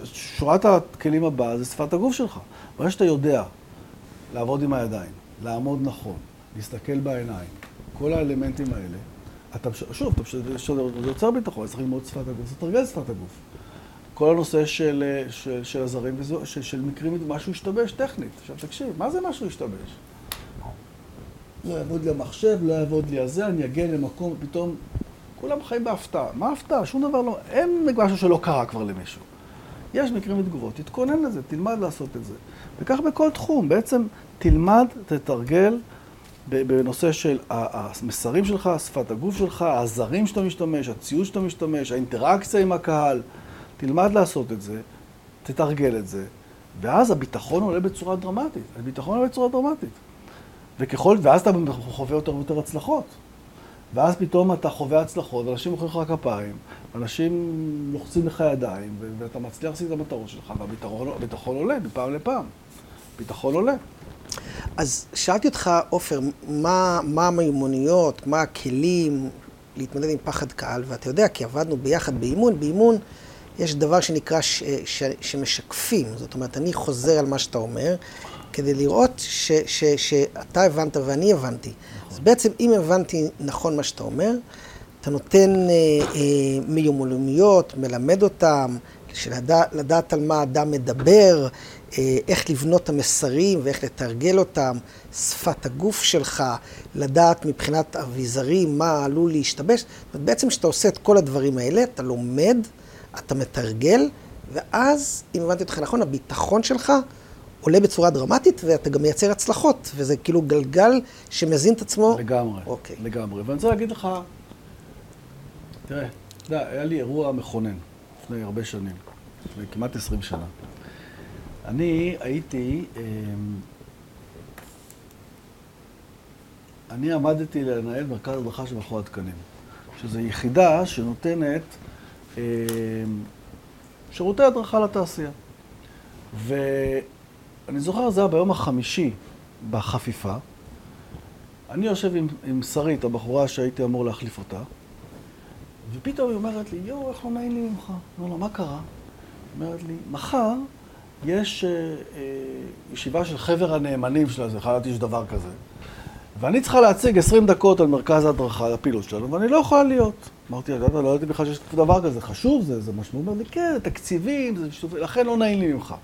שורת הכלים הבאה זה שפת הגוף שלך. ברגע שאתה יודע לעבוד עם הידיים, לעמוד נכון, להסתכל בעיניים, כל האלמנטים האלה, אתה, שוב, אתה, זה יוצר ביטחון, צריך ללמוד שפת הגוף, זה תרגל שפת הגוף. כל הנושא של, של, של הזרים, של, של מקרים, משהו השתבש טכנית. עכשיו תקשיב, מה זה משהו השתבש? לא יעבוד לי המחשב, לא יעבוד לי הזה, אני אגיע למקום, פתאום כולם חיים בהפתעה. מה הפתעה? שום דבר לא, אין משהו שלא קרה כבר למישהו. יש מקרים ותגובות, תתכונן לזה, תלמד לעשות את זה. וכך בכל תחום, בעצם תלמד, תתרגל בנושא של המסרים שלך, שפת הגוף שלך, הזרים שאתה משתמש, הציוד שאתה משתמש, האינטראקציה עם הקהל. תלמד לעשות את זה, תתרגל את זה, ואז הביטחון עולה בצורה דרמטית. הביטחון עולה בצורה דרמטית. וככל, ואז אתה חווה יותר ויותר הצלחות. ואז פתאום אתה חווה הצלחות, ואנשים מוכרים לך כפיים, אנשים לוחצים לך ידיים, ואתה מצליח להשיג את המטרות שלך, והביטחון עולה מפעם לפעם. ביטחון עולה. אז שאלתי אותך, עופר, מה, מה המיומנויות, מה הכלים להתמודד עם פחד קהל, ואתה יודע, כי עבדנו ביחד באימון, באימון יש דבר שנקרא ש, ש, שמשקפים, זאת אומרת, אני חוזר על מה שאתה אומר, כדי לראות ש, ש, שאתה הבנת ואני הבנתי. אז בעצם, אם הבנתי נכון מה שאתה אומר, אתה נותן אה, אה, מיומנויות, מלמד אותם, שלדע, לדעת על מה אדם מדבר, אה, איך לבנות את המסרים ואיך לתרגל אותם, שפת הגוף שלך, לדעת מבחינת אביזרים מה עלול להשתבש. זאת אומרת, בעצם כשאתה עושה את כל הדברים האלה, אתה לומד אתה מתרגל, ואז, אם הבנתי אותך נכון, הביטחון שלך עולה בצורה דרמטית, ואתה גם מייצר הצלחות, וזה כאילו גלגל שמזין את עצמו. לגמרי, אוקיי. לגמרי. ואני רוצה להגיד לך, תראה, אתה יודע, היה לי אירוע מכונן לפני הרבה שנים, לפני כמעט עשרים שנה. אני הייתי, אמ, אני עמדתי לנהל מרכז הדרכה של מכון התקנים, שזו יחידה שנותנת אמ, שירותי הדרכה לתעשייה. ואני זוכר, זה היה ביום החמישי בחפיפה. אני יושב עם, עם שרית, הבחורה שהייתי אמור להחליף אותה, ופתאום היא אומרת לי, יואו, איך לא נעים לי ממך? אני אומר לה, מה קרה? היא אומרת לי, מחר יש אה, אה, ישיבה של חבר הנאמנים שלה, זה חייבתי שיש דבר כזה. ואני צריכה להציג 20 דקות על מרכז ההדרכה, הפעילות שלנו, ואני לא יכולה להיות. אמרתי, לא ידעתי בכלל שיש דבר כזה, חשוב זה, זה משמעות. הוא אומר לי, כן, תקציבים, זה לכן לא נעים לי ממך.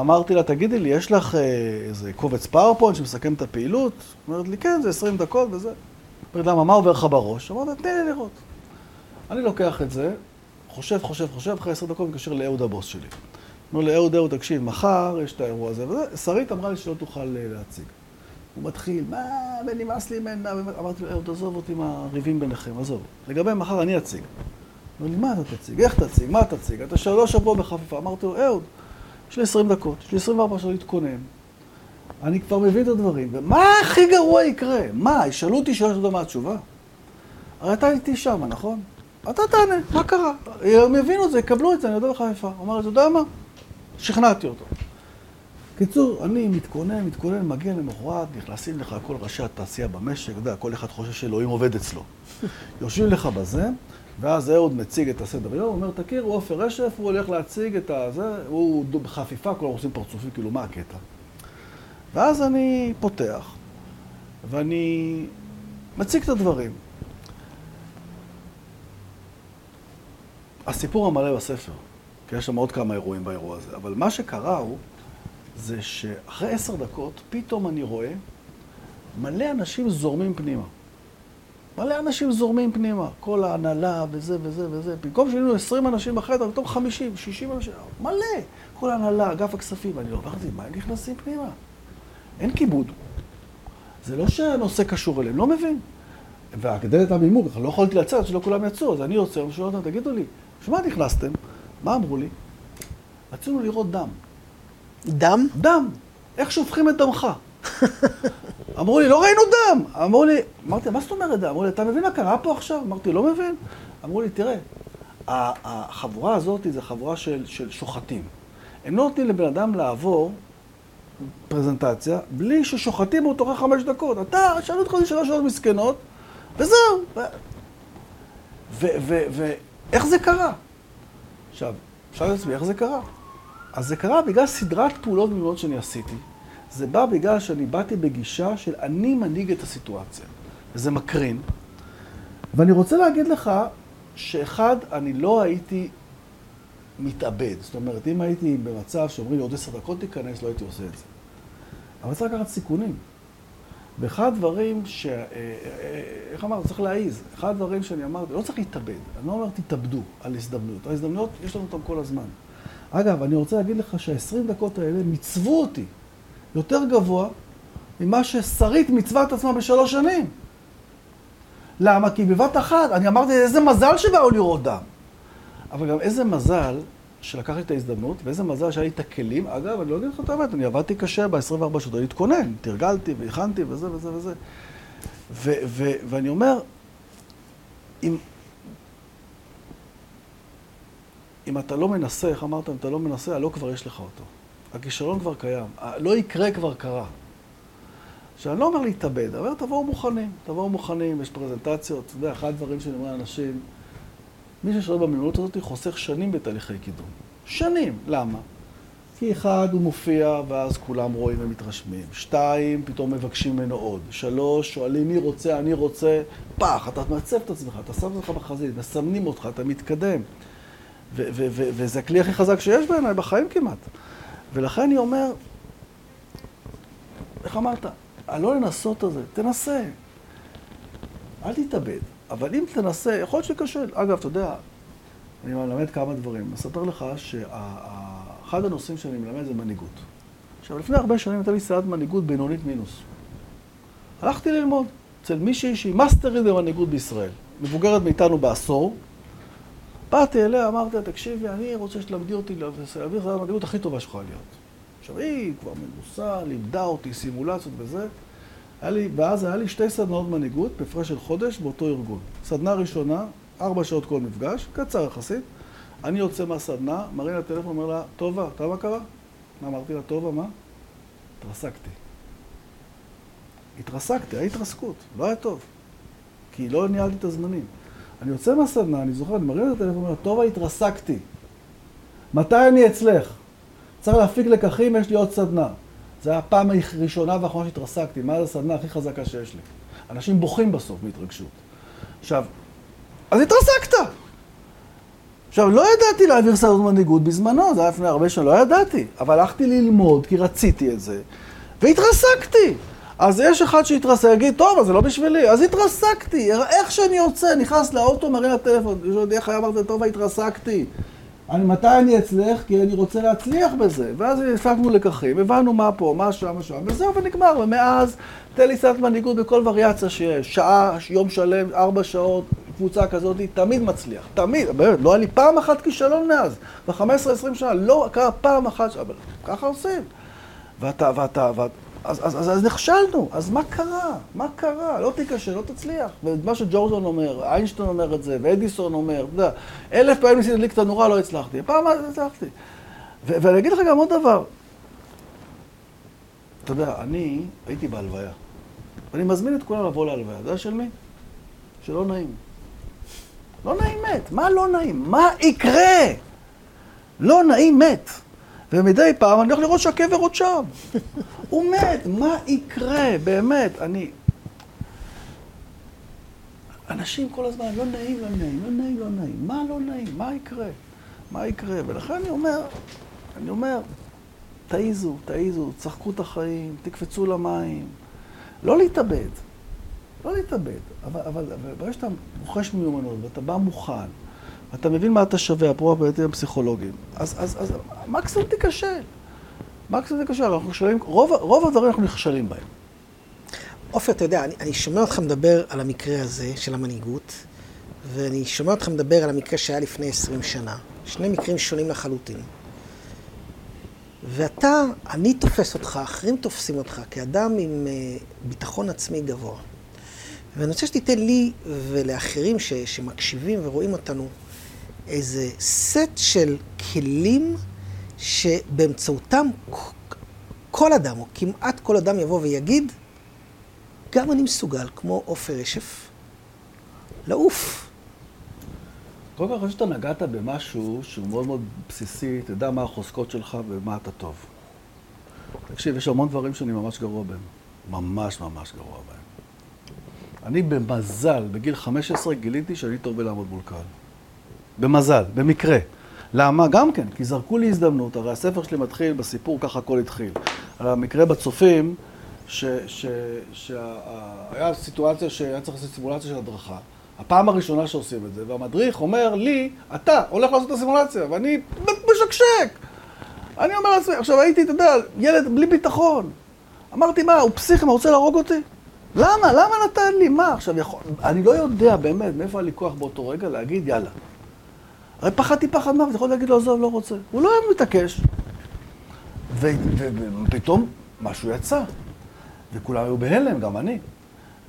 אמרתי לה, תגידי לי, יש לך אה, איזה קובץ PowerPoint שמסכם את הפעילות? אומרת לי, כן, זה 20 דקות וזה. אומרת, למה, מה עובר לך בראש? אמרתי, תן לי לראות. אני לוקח את זה, חושב, חושב, חושב, אחרי 10 דקות מתקשר לאהוד הבוס שלי. אומר לי, אהוד, אהוד, תקשיב, מחר יש את האירוע הזה וזה. שרית אמרה לי שלא תוכל אה, להציג. הוא מתחיל, מה, ונמאס לי ממנה, אמרתי לו, אהוד, עזוב אותי עם הריבים ביניכם, עזוב. לגבי מחר אני אציג. אומר לי, מה אתה תציג? איך תציג? מה תציג? אתה שלוש שבוע בחפיפה. אמרתי לו, אהוד, יש לי עשרים דקות, יש לי עשרים וארבע שעות להתכונן. אני כבר מבין את הדברים, ומה הכי גרוע יקרה? מה, ישאלו אותי שאלה שאתה מה התשובה? הרי אתה איתי שם, נכון? אתה תענה, מה קרה? הם יבינו את זה, יקבלו את זה, אני יודע בחיפה. הוא אמר, אתה יודע מה? שכנעתי אותו. קיצור, אני מתכונן, מתכונן, מגיע למחרת, נכנסים לך כל ראשי התעשייה במשק, אתה יודע, כל אחד חושב שאלוהים עובד אצלו. יושבים לך בזה, ואז אהוד מציג את הסדר יום, אומר, תכירו, עופר רשף, הוא הולך להציג את הזה, הוא בחפיפה, כולם עושים פרצופים, כאילו, מה הקטע? ואז אני פותח, ואני מציג את הדברים. הסיפור המלא בספר, כי יש שם עוד כמה אירועים באירוע הזה, אבל מה שקרה הוא... זה שאחרי עשר דקות, פתאום אני רואה מלא אנשים זורמים פנימה. מלא אנשים זורמים פנימה, כל ההנהלה וזה וזה וזה. במקום שהיינו עשרים אנשים בחדר, פתאום חמישים, שישים אנשים, מלא. כל ההנהלה, אגף הכספים, ואני לא אמרתי, מה הם נכנסים פנימה? אין כיבוד. זה לא שהנושא קשור אליהם, לא מבין. והגדלת המימור, לא יכולתי לצאת שלא כולם יצאו, אז אני יוצא, ושואל אותם, תגידו לי, בשביל מה נכנסתם? מה אמרו לי? רצינו לראות דם. דם? דם. איך שופכים את דמך? *laughs* אמרו לי, לא ראינו דם. אמרו לי, אמרתי, מה זאת אומרת דם? אמרו לי, אתה מבין מה קרה פה עכשיו? אמרתי, לא מבין. אמרו לי, תראה, החבורה הזאת זה חבורה של, של שוחטים. הם לא נותנים לבן אדם לעבור פרזנטציה בלי ששוחטים אותו אחרי חמש דקות. אתה, שאלו אותך שלוש שעות מסכנות, וזהו. ואיך זה קרה? עכשיו, אפשר לעצמי, איך זה קרה? אז זה קרה בגלל סדרת פעולות מיוחדות שאני עשיתי. זה בא בגלל שאני באתי בגישה של אני מנהיג את הסיטואציה. וזה מקרין. ואני רוצה להגיד לך שאחד, אני לא הייתי מתאבד. זאת אומרת, אם הייתי במצב שאומרים לי עוד עשר דקות תיכנס, לא הייתי עושה את זה. אבל צריך לקחת סיכונים. ואחד הדברים ש... אה, אה, איך אמרת? צריך להעיז. אחד הדברים שאני אמרתי, לא צריך להתאבד. אני לא אומר תתאבדו על הזדמנויות. ההזדמנויות, יש לנו אותן כל הזמן. אגב, אני רוצה להגיד לך שה-20 דקות האלה מיצבו אותי יותר גבוה ממה ששרית מצווה את עצמה בשלוש שנים. למה? כי בבת אחת, אני אמרתי, איזה מזל שבאו לראות דם. אבל גם איזה מזל שלקחתי את ההזדמנות, ואיזה מזל שהיה לי את הכלים. אגב, אני לא אגיד לך את האמת, אני עבדתי קשה ב-24 שעות, להתכונן, תרגלתי והכנתי וזה וזה וזה. ו- ו- ואני אומר, אם, אם אתה לא מנסה, איך אמרת, אם אתה לא מנסה, הלא כבר יש לך אותו. הכישלון כבר קיים. לא יקרה כבר קרה. עכשיו, אני לא אומר להתאבד, אבל תבואו מוכנים. תבואו מוכנים, יש פרזנטציות. אתה יודע, אחד הדברים שאני אומר לאנשים, מי ששואל במיומנות הזאת חוסך שנים בתהליכי קידום. שנים. למה? כי אחד, הוא מופיע, ואז כולם רואים ומתרשמים. שתיים, פתאום מבקשים ממנו עוד. שלוש, שואלים מי רוצה, אני רוצה. פח, אתה מעצב את עצמך, אתה שם אותך בחזית, מסמנים אותך, אתה מתקדם. וזה הכלי הכי חזק שיש בעיניי בחיים כמעט. ולכן אני אומר, איך אמרת? הלא לנסות את זה, תנסה. אל תתאבד. אבל אם תנסה, יכול להיות שקשה. אגב, אתה יודע, אני מלמד כמה דברים. אספר לך שאחד הנושאים שאני מלמד זה מנהיגות. עכשיו, לפני הרבה שנים הייתה לי סייעת מנהיגות בינונית מינוס. הלכתי ללמוד אצל מישהי שהיא מאסטרית במנהיגות בישראל. מבוגרת מאיתנו בעשור. באתי אליה, אמרתי לה, תקשיבי, אני רוצה שתלמדי אותי להעביר את המנהיגות הכי טובה שיכולה להיות. עכשיו, היא כבר מנוסה, לימדה אותי סימולציות וזה. היה לי, ואז היה לי שתי סדנאות מנהיגות בהפרש של חודש באותו ארגון. סדנה ראשונה, ארבע שעות כל מפגש, קצר יחסית. אני יוצא מהסדנה, מראה לה טלפון, אומר לה, טובה, אתה מה קרה? אמרתי לה, טובה, מה? התרסקתי. התרסקתי, היה התרסקות, לא היה טוב. כי לא ניהלתי את הזמנים. אני יוצא מהסדנה, אני זוכר, אני מרים את הטלפון, אומר, טובה, התרסקתי. מתי אני אצלך? צריך להפיק לקחים, יש לי עוד סדנה. זו הייתה הפעם הראשונה והאחרונה שהתרסקתי, מה זה הסדנה הכי חזקה שיש לי. אנשים בוכים בסוף מהתרגשות. עכשיו, אז התרסקת! עכשיו, לא ידעתי להעביר סדנות מנהיגות בזמנו, זה היה לפני הרבה שנים, לא ידעתי. אבל הלכתי ללמוד, כי רציתי את זה, והתרסקתי. אז יש אחד שהתרסק, יגיד, טוב, אז זה לא בשבילי. אז התרסקתי, איך שאני יוצא, נכנס לאוטו, מראה לטלפון, איך היה אמרת, טוב, התרסקתי. אני, מתי אני אצלך? כי אני רוצה להצליח בזה. ואז הפקנו לקחים, הבנו מה פה, מה שם, מה שם, וזהו, ונגמר. ומאז, תן לי סרט מנהיגות בכל וריאציה שיש. שעה, יום שלם, ארבע שעות, קבוצה כזאת, תמיד מצליח. תמיד, באמת, לא היה לי פעם אחת כישלון מאז. ב-15-20 שנה, לא קרה פעם אחת, אבל ככה עושים. ואתה, ואתה, ואתה... אז, אז, אז, אז נכשלנו, אז מה קרה? מה קרה? לא תיכשל, לא תצליח. ומה שג'ורדון אומר, איינשטיין אומר את זה, ואדיסון אומר, אתה יודע, אלף פעמים ניסיתי להדליק את הנורה, לא הצלחתי. פעם אחת הצלחתי. ו- ואני אגיד לך גם עוד דבר. אתה יודע, אני הייתי בהלוויה. ואני מזמין את כולם לבוא להלוויה. אתה יודע של מי? שלא נעים. לא נעים מת. מה לא נעים? מה יקרה? לא נעים מת. ומדי פעם אני הולך לראות שהקבר עוד שם. הוא מת, מה יקרה? באמת, אני... אנשים כל הזמן, לא נעים, לא נעים, לא נעים, לא נעים. מה לא נעים? מה יקרה? מה יקרה? ולכן אני אומר, אני אומר, תעיזו, תעיזו, צחקו את החיים, תקפצו למים. לא להתאבד, לא להתאבד. אבל, אבל, אבל ברגע שאתה רוכש מיומנות ואתה בא מוכן, אתה מבין מה אתה שווה, אפרופו הפרטים הפסיכולוגיים, אז, אז, אז מקסימום תיכשל. מקסימום תיכשל, אנחנו נכשלים, רוב, רוב הדברים אנחנו נכשלים בהם. עופר, אתה יודע, אני, אני שומע אותך מדבר על המקרה הזה של המנהיגות, ואני שומע אותך מדבר על המקרה שהיה לפני 20 שנה. שני מקרים שונים לחלוטין. ואתה, אני תופס אותך, אחרים תופסים אותך, כאדם עם uh, ביטחון עצמי גבוה. ואני רוצה שתיתן לי ולאחרים ש, שמקשיבים ורואים אותנו איזה סט של כלים שבאמצעותם כל אדם, או כמעט כל אדם יבוא ויגיד, גם אני מסוגל, כמו עופר רשף, לעוף. קודם כל, אני חושב שאתה נגעת במשהו שהוא מאוד מאוד בסיסי, תדע מה החוזקות שלך ומה אתה טוב. תקשיב, יש המון דברים שאני ממש גרוע בהם. ממש ממש גרוע בהם. אני במזל, בגיל 15 גיליתי שאני טוב בלעמוד מול קהל. במזל, במקרה. למה? גם כן, כי זרקו לי הזדמנות, הרי הספר שלי מתחיל בסיפור ככה הכל התחיל. על המקרה בצופים, שהיה סיטואציה שהיה צריך לעשות סימולציה של הדרכה. הפעם הראשונה שעושים את זה, והמדריך אומר לי, אתה הולך לעשות את הסימולציה, ואני משקשק. אני אומר לעצמי, עכשיו הייתי, אתה יודע, ילד בלי ביטחון. אמרתי, מה, הוא פסיכי, מה, רוצה להרוג אותי? למה? למה נתן לי? מה? עכשיו, יכול... אני לא יודע באמת מאיפה היה לי כוח באותו רגע להגיד, יאללה. הרי פחדתי פחד מוות, יכול להגיד לו, עזוב, לא רוצה. הוא לא היה מתעקש. ופתאום משהו יצא, וכולם היו בהלם, גם אני.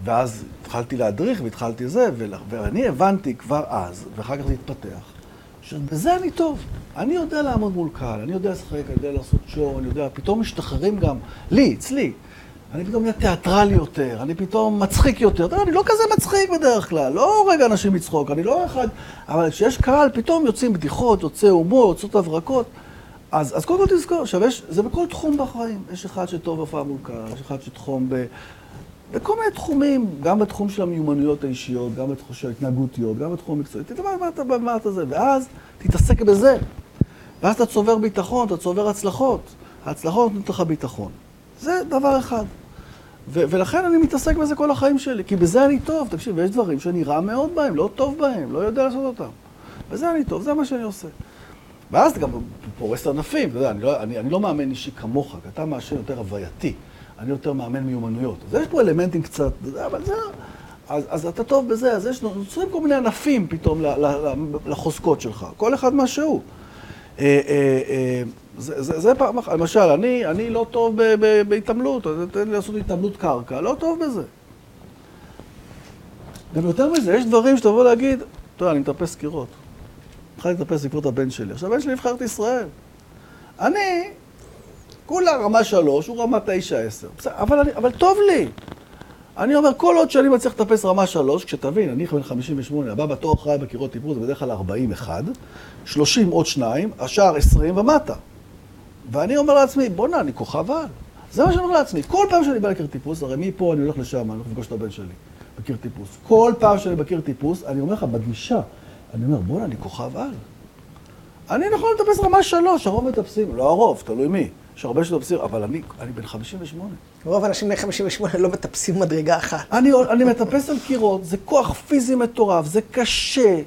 ואז התחלתי להדריך והתחלתי זה, ואני הבנתי כבר אז, ואחר כך זה התפתח, שבזה אני טוב. אני יודע לעמוד מול קהל, אני יודע לשחק, אני יודע לעשות שואו, אני יודע, פתאום משתחררים גם, לי, אצלי. אני פתאום נהיה תיאטרלי יותר, אני פתאום מצחיק יותר. אני לא כזה מצחיק בדרך כלל, לא הורג אנשים לצחוק, אני לא אחד... אבל כשיש קהל, פתאום יוצאים בדיחות, יוצא הומור, יוצאות הברקות. אז, אז קודם כל תזכור, עכשיו, יש, זה בכל תחום בחיים. יש אחד שטוב בהופעה מול קהל, יש אחד שתחום ב... בכל מיני תחומים, גם בתחום של המיומנויות האישיות, גם בתחום של ההתנהגותיות, גם בתחום המקצועי. תדבר מה אתה, אתה זה, ואז תתעסק בזה. ואז אתה צובר ביטחון, אתה צובר הצלחות. ההצלחות נותנות לך ביטחון. זה דבר אחד. ו- ולכן אני מתעסק בזה כל החיים שלי, כי בזה אני טוב. תקשיב, יש דברים שאני רע מאוד בהם, לא טוב בהם, לא יודע לעשות אותם. בזה אני טוב, זה מה שאני עושה. ואז אתה גם פורס ענפים, אתה יודע, אני לא, אני, אני לא מאמן אישי כמוך, כי אתה מאשר יותר הווייתי. אני יותר מאמן מיומנויות. אז יש פה אלמנטים קצת, אבל זה... אז, אז אתה טוב בזה, אז יש, נוצרים כל מיני ענפים פתאום לחוזקות שלך, כל אחד מה שהוא. זה, זה, זה פעם אחת, למשל, אני, אני לא טוב בהתעמלות, תן לי לעשות התעמלות קרקע, לא טוב בזה. גם יותר מזה, יש דברים שאתה תבוא להגיד, אתה יודע, אני מטפס קירות. התחלתי לטפס בעקבות הבן שלי. עכשיו, הבן שלי נבחרת ישראל. אני, כולה רמה שלוש, הוא רמה תשע, עשר. אבל, אבל טוב לי. אני אומר, כל עוד שאני מצליח לטפס רמה שלוש, כשתבין, אני בן 58, הבא בתור אחראי בקירות טיפוס, זה בדרך כלל 40 אחד, 30 עוד שניים, השאר 20 ומטה. ואני אומר לעצמי, בואנה, אני כוכב על. זה מה שאני אומר לעצמי. כל פעם שאני בא לקיר טיפוס, הרי מפה אני הולך לשם, אני הולך לפגוש את הבן שלי, בקיר טיפוס. כל פעם שאני בקיר טיפוס, אני אומר לך, בגישה, אני אומר, בואנה, אני כוכב על. אני יכול לטפס רמה שלוש, הרוב מטפסים, לא הרוב, תלוי מי. יש הרבה שמטפסים, אבל אני, אני בן 58. רוב האנשים בני 58 לא מטפסים מדרגה אחת. אני, אני מטפס על קירות, זה כוח פיזי מטורף, זה קשה,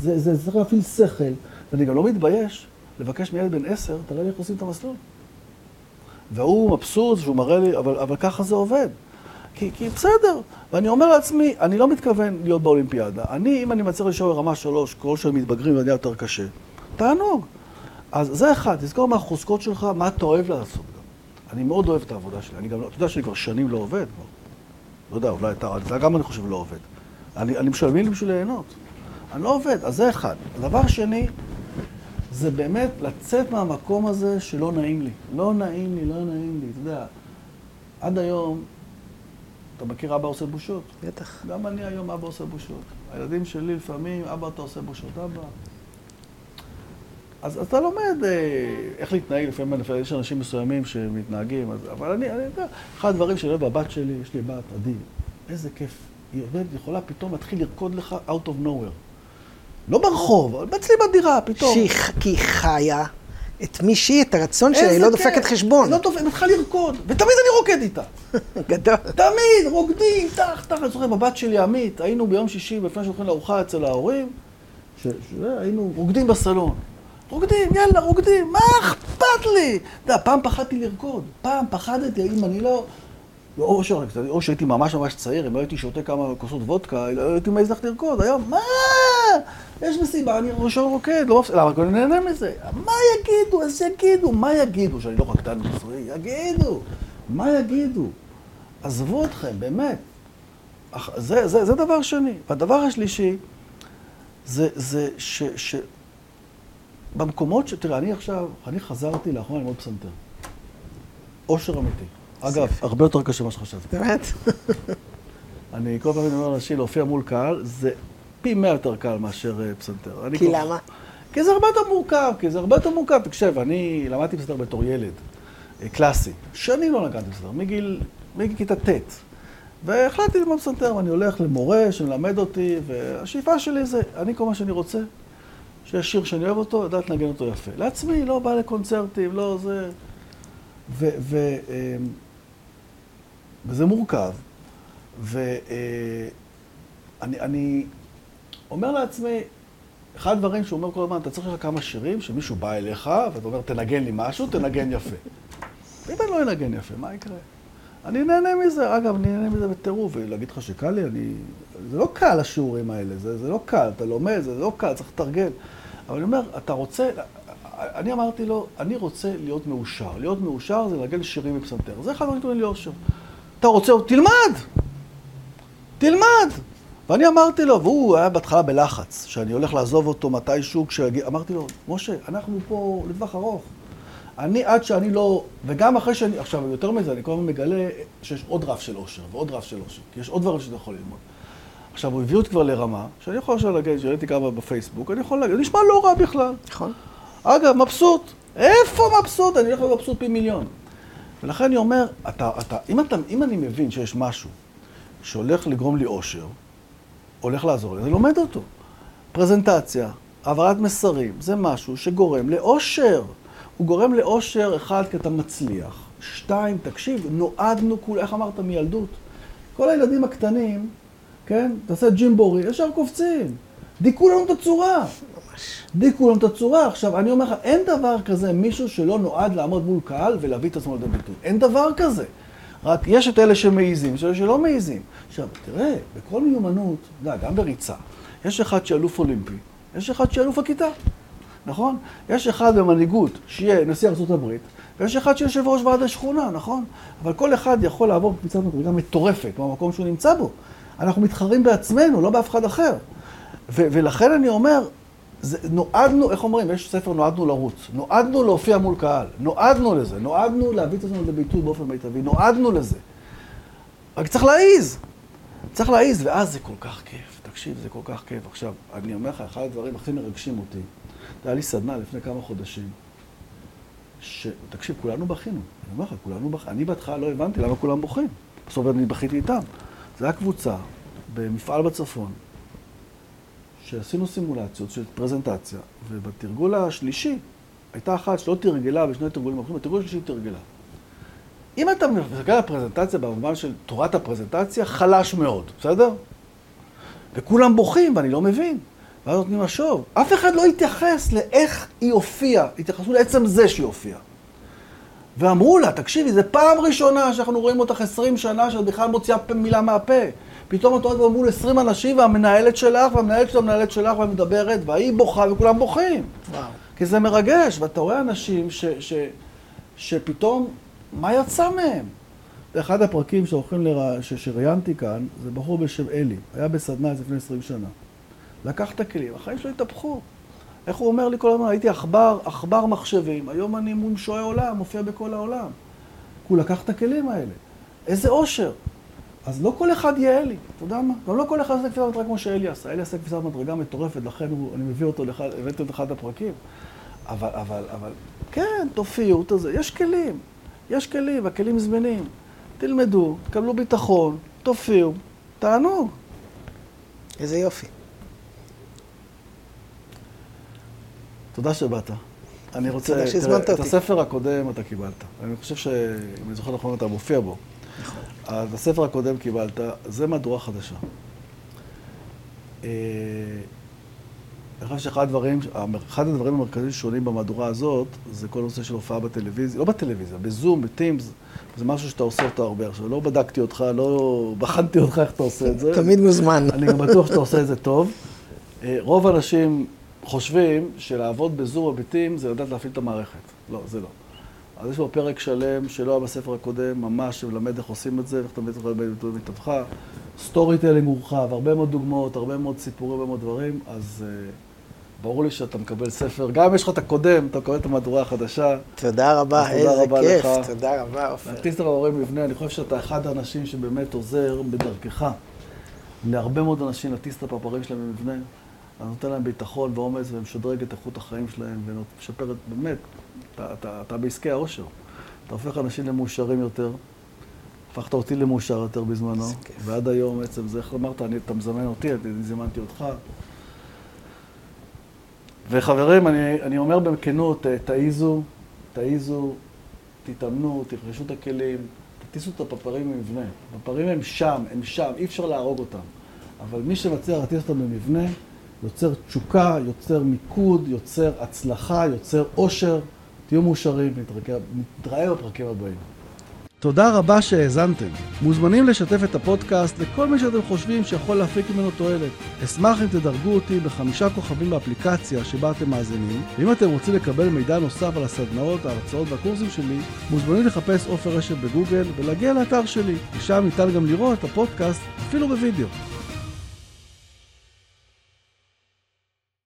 זה, זה צריך להפעיל שכל, ואני גם לא מתבייש לבקש מילד בן 10, תראה לי איך עושים את המסלול. והוא מבסוט, שהוא מראה לי, אבל, אבל ככה זה עובד. כי, כי בסדר, ואני אומר לעצמי, אני לא מתכוון להיות באולימפיאדה. אני, אם אני מצליח לשאול ברמה שלוש, כל שהם מתבגרים ואני יותר קשה, תענוג. אז זה אחד, תזכור מה החוזקות שלך, מה אתה אוהב לעשות גם. אני מאוד אוהב את העבודה שלי, אני גם לא, אתה יודע שאני כבר שנים לא עובד כבר. לא יודע, אולי אתה, אתה גם אני חושב לא עובד. אני, אני משלמים בשביל ליהנות. אני לא עובד, אז זה אחד. הדבר שני, זה באמת לצאת מהמקום הזה שלא נעים לי. לא נעים לי, לא נעים לי, אתה יודע. עד היום, אתה מכיר אבא עושה בושות? בטח. גם אני היום אבא עושה בושות. הילדים שלי לפעמים, אבא אתה עושה בושות, אבא. אז אתה לומד אה, איך להתנהג, לפעמים יש אנשים מסוימים שמתנהגים, אז, אבל אני, אני יודע, אחד הדברים שאני אוהב בבת שלי, יש לי בת, עדי, איזה כיף. היא עובדת, יכולה פתאום להתחיל לרקוד לך out of nowhere. לא ברחוב, אבל אצלי בדירה, פתאום. שהיא, כי חיה את מי שהיא, את הרצון שלה, היא לא דופקת חשבון. לא דופקת, היא מתחילה לרקוד, ותמיד אני רוקד איתה. *laughs* גדול. תמיד, רוקדים, טח, טח, אני זוכר, בבת שלי, עמית, היינו ביום שישי, לפני שהולכים לארוחה אצל ההורים, שהיינו רוקדים בסלון. רוקדים, יאללה, רוקדים, מה אכפת לי? אתה יודע, פעם פחדתי לרקוד, פעם פחדתי, אם אני לא... או, או שהייתי ממש ממש צעיר, אם לא הייתי שותה כמה כוסות וודקה, לא הייתי מעז לך לרקוד. היום, מה? יש מסיבה, אני ראשון רוקד, לא מפסיד, למה אני נהנה מזה? מה יגידו? אז יגידו, מה יגידו? שאני לא רקדן מקצועי? יגידו. מה יגידו? עזבו אתכם, באמת. זה, זה, זה דבר שני. והדבר השלישי, זה, זה ש, ש, במקומות ש... תראה, אני עכשיו, אני חזרתי לאחרונה ללמוד פסנתר. אושר אמיתי. אגב, הרבה יותר קשה ממה שחשבתי. באמת? *laughs* אני כל פעם אומר לאנשים, להופיע מול קהל, זה פי מאה יותר קל מאשר אה, פסנתר. כי כל- למה? כי זה הרבה יותר מורכב, כי זה הרבה יותר מורכב. תקשיב, אני למדתי פסנתר בתור ילד, אה, קלאסי. שנים לא נגעתי בפסנתר, מגיל, מגיל כיתה ט'. והחלטתי ללמוד פסנתר, ואני הולך למורה שמלמד אותי, והשאיפה שלי זה, אני כל מה שאני רוצה, שיש שיר שאני אוהב אותו, לדעת לנגן אותו יפה. לעצמי, לא בא לקונצרטים, לא זה... ו... ו אמ, וזה מורכב. ואני אני אומר לעצמי, אחד הדברים שהוא אומר כל הזמן, אתה צריך לך כמה שירים שמישהו בא אליך, ואתה אומר, תנגן לי משהו, תנגן יפה. ואם אני לא אנגן יפה, מה יקרה? אני נהנה מזה, אגב, אני נהנה מזה בטירוף, ולהגיד לך שקל לי, אני... זה לא קל השיעורים האלה, זה, זה לא קל, אתה לומד, זה לא קל, צריך לתרגל. אבל אני אומר, אתה רוצה, אני אמרתי לו, אני רוצה להיות מאושר. להיות מאושר זה לנגן שירים בפסנתר. זה אחד הדברים שנותנים לי אושר. אתה רוצה, תלמד! תלמד! ואני אמרתי לו, והוא היה בהתחלה בלחץ, שאני הולך לעזוב אותו מתישהו, כשיגיע, אמרתי לו, משה, אנחנו פה לטווח ארוך. אני, עד שאני לא, וגם אחרי שאני, עכשיו, יותר מזה, אני כל הזמן מגלה שיש עוד רף של אושר, ועוד רף של אושר, כי יש עוד דברים שאתה יכול ללמוד. עכשיו, הוא הביא אותי כבר לרמה, שאני יכול עכשיו להגיד, שראיתי כמה בפייסבוק, אני יכול להגיד, נשמע לא רע בכלל. נכון. אגב, מבסוט. איפה מבסוט? אני הולך להיות מבסוט פי מיליון. ולכן אני אומר, אתה, אתה, אם, אתה, אם אני מבין שיש משהו שהולך לגרום לי אושר, הולך לעזור לי, אני לומד אותו. פרזנטציה, העברת מסרים, זה משהו שגורם לאושר. הוא גורם לאושר, אחד, כי אתה מצליח. שתיים, תקשיב, נועדנו כול, איך אמרת, מילדות. כל הילדים הקטנים, כן, תעשה ג'ימבורי, ישר קופצים. דיכאו לנו את הצורה. דיכאו לנו את הצורה. עכשיו, אני אומר לך, אין דבר כזה מישהו שלא נועד לעמוד מול קהל ולהביא את עצמו לידי ביטוי. אין דבר כזה. רק יש את אלה שמעיזים, יש אלה שלא מעיזים. עכשיו, תראה, בכל מיומנות, גם בריצה, יש אחד שאלוף אולימפי, יש אחד שאלוף הכיתה, נכון? יש אחד במנהיגות שיהיה נשיא ארה"ב, ויש אחד שיושב ראש ועד השכונה, נכון? אבל כל אחד יכול לעבור קפיצת מדרגה מטורפת במקום שהוא נמצא בו. אנחנו מתחרים בעצמנו, לא באף אחד אחר. ולכן אני אומר, זה, נועדנו, איך אומרים? יש ספר נועדנו לרוץ. נועדנו להופיע מול קהל. נועדנו לזה. נועדנו להביא את עצמנו לביטוי באופן מיטבי. נועדנו לזה. רק צריך להעיז. צריך להעיז, ואז זה כל כך כיף. תקשיב, זה כל כך כיף. עכשיו, אני אומר לך, אחד הדברים הכי מרגשים אותי, היה לי סדנה לפני כמה חודשים, ש... תקשיב, כולנו בכינו. אני אומר לך, כולנו בכינו. אני בהתחלה לא הבנתי למה כולם בוכים. בסוף אני בכיתי איתם. זו הייתה קבוצה במפעל בצפון, שעשינו סימולציות של פרזנטציה, ובתרגול השלישי הייתה אחת שלא תרגלה בשני תרגולים אחרים, בתרגול השלישי היא תרגלה. אם אתה מסתכל על הפרזנטציה במובן של תורת הפרזנטציה, חלש מאוד, בסדר? וכולם בוכים, ואני לא מבין. ואז נותנים לה שוב. אף אחד לא התייחס לאיך היא הופיעה, התייחסו לעצם זה שהיא הופיעה. ואמרו לה, תקשיבי, זו פעם ראשונה שאנחנו רואים אותך 20 שנה שאת בכלל מוציאה מילה מהפה. פתאום את עומדת מול 20 אנשים והמנהלת שלך, והמנהלת של המנהלת שלך, והמדברת, והיא בוכה וכולם בוכים. וואו. כי זה מרגש, ואתה רואה אנשים ש, ש, שפתאום, מה יצא מהם? באחד הפרקים שהולכים לרא... ש... שראיינתי כאן, זה בחור בשם אלי, היה בסדנה לפני 20 שנה. לקח את הכלים, החיים שלו התהפכו. איך הוא אומר לי כל הזמן, הייתי עכבר, עכבר מחשבים, היום אני מול שועי עולם, מופיע בכל העולם. כי הוא לקח את הכלים האלה. איזה אושר. אז לא כל אחד יהיה אלי, אתה יודע מה? גם לא כל אחד יעשה קפיצת מדרגה כמו שאלי עשה. אלי עשה קפיצת מדרגה מטורפת, לכן הוא, אני מביא אותו, לאחד, הבאתי אותו לאחד הפרקים. אבל, אבל, אבל, כן, תופיעו, תזה, יש כלים. יש כלים, והכלים זמינים. תלמדו, תקבלו ביטחון, תופיעו, תענוג. איזה יופי. תודה שבאת. אני רוצה, תודה שהזמנת את אותי. הספר הקודם אתה קיבלת. אני חושב שאם אני זוכר נכון אתה מופיע בו. הספר הקודם קיבלת, זה מהדורה חדשה. אה, אני חושב שאחד הדברים, אחד הדברים המרכזיים ששונים במהדורה הזאת, זה כל הנושא של הופעה בטלוויזיה, לא בטלוויזיה, בזום, בטימס, זה משהו שאתה עושה אותו הרבה. עכשיו, לא בדקתי אותך, לא בחנתי אותך איך אתה עושה את זה. תמיד מוזמן. אני גם בטוח שאתה עושה את זה טוב. אה, רוב האנשים חושבים שלעבוד בזום או בטים זה לדעת להפעיל את המערכת. לא, זה לא. אז יש פה פרק שלם שלא היה בספר הקודם, ממש, שמלמד איך עושים את זה, איך אתה באמת יכול לקבל ביטוי מתווך. storytelling מורחב, הרבה מאוד דוגמאות, הרבה מאוד סיפורים, הרבה מאוד דברים, אז... אה, ברור לי שאתה מקבל ספר, גם אם יש לך את הקודם, אתה מקבל את המהדורה החדשה. תודה רבה, תודה איזה רבה כיף. לך. תודה רבה, עופר. להטיס את הפרפרים במבנה, אני חושב שאתה אחד האנשים שבאמת עוזר בדרכך להרבה מאוד אנשים להטיס את הפרפרים שלהם במבנה. אתה נותן להם ביטחון ואומץ ומשדרג את איכות החיים שלהם ומשפר את, באמת, אתה, אתה, אתה בעסקי העושר. אתה הופך אנשים למאושרים יותר. הפכת אותי למאושר יותר בזמנו. ועד היום בעצם זה, איך אמרת, אני, אתה מזמן אותי, אני זימנתי אותך. וחברים, אני, אני אומר בכנות, אה, תעיזו, תעיזו, תתאמנו, תרכשו את הכלים, תטיסו את הפרפרים במבנה. הפרפרים הם שם, הם שם, אי אפשר להרוג אותם. אבל מי שמצליח להטיס אותם במבנה, יוצר תשוקה, יוצר מיקוד, יוצר הצלחה, יוצר עושר. תהיו מאושרים, נתראה- נתראה בפרקים הבאים. תודה רבה שהאזנתם. מוזמנים לשתף את הפודקאסט לכל מי שאתם חושבים שיכול להפיק ממנו תועלת. אשמח אם תדרגו אותי בחמישה כוכבים באפליקציה שבה אתם מאזינים, ואם אתם רוצים לקבל מידע נוסף על הסדנאות, ההרצאות והקורסים שלי, מוזמנים לחפש עופר רשת בגוגל ולהגיע לאתר שלי, ושם ניתן גם לראות את הפודקאסט אפילו בווידאו.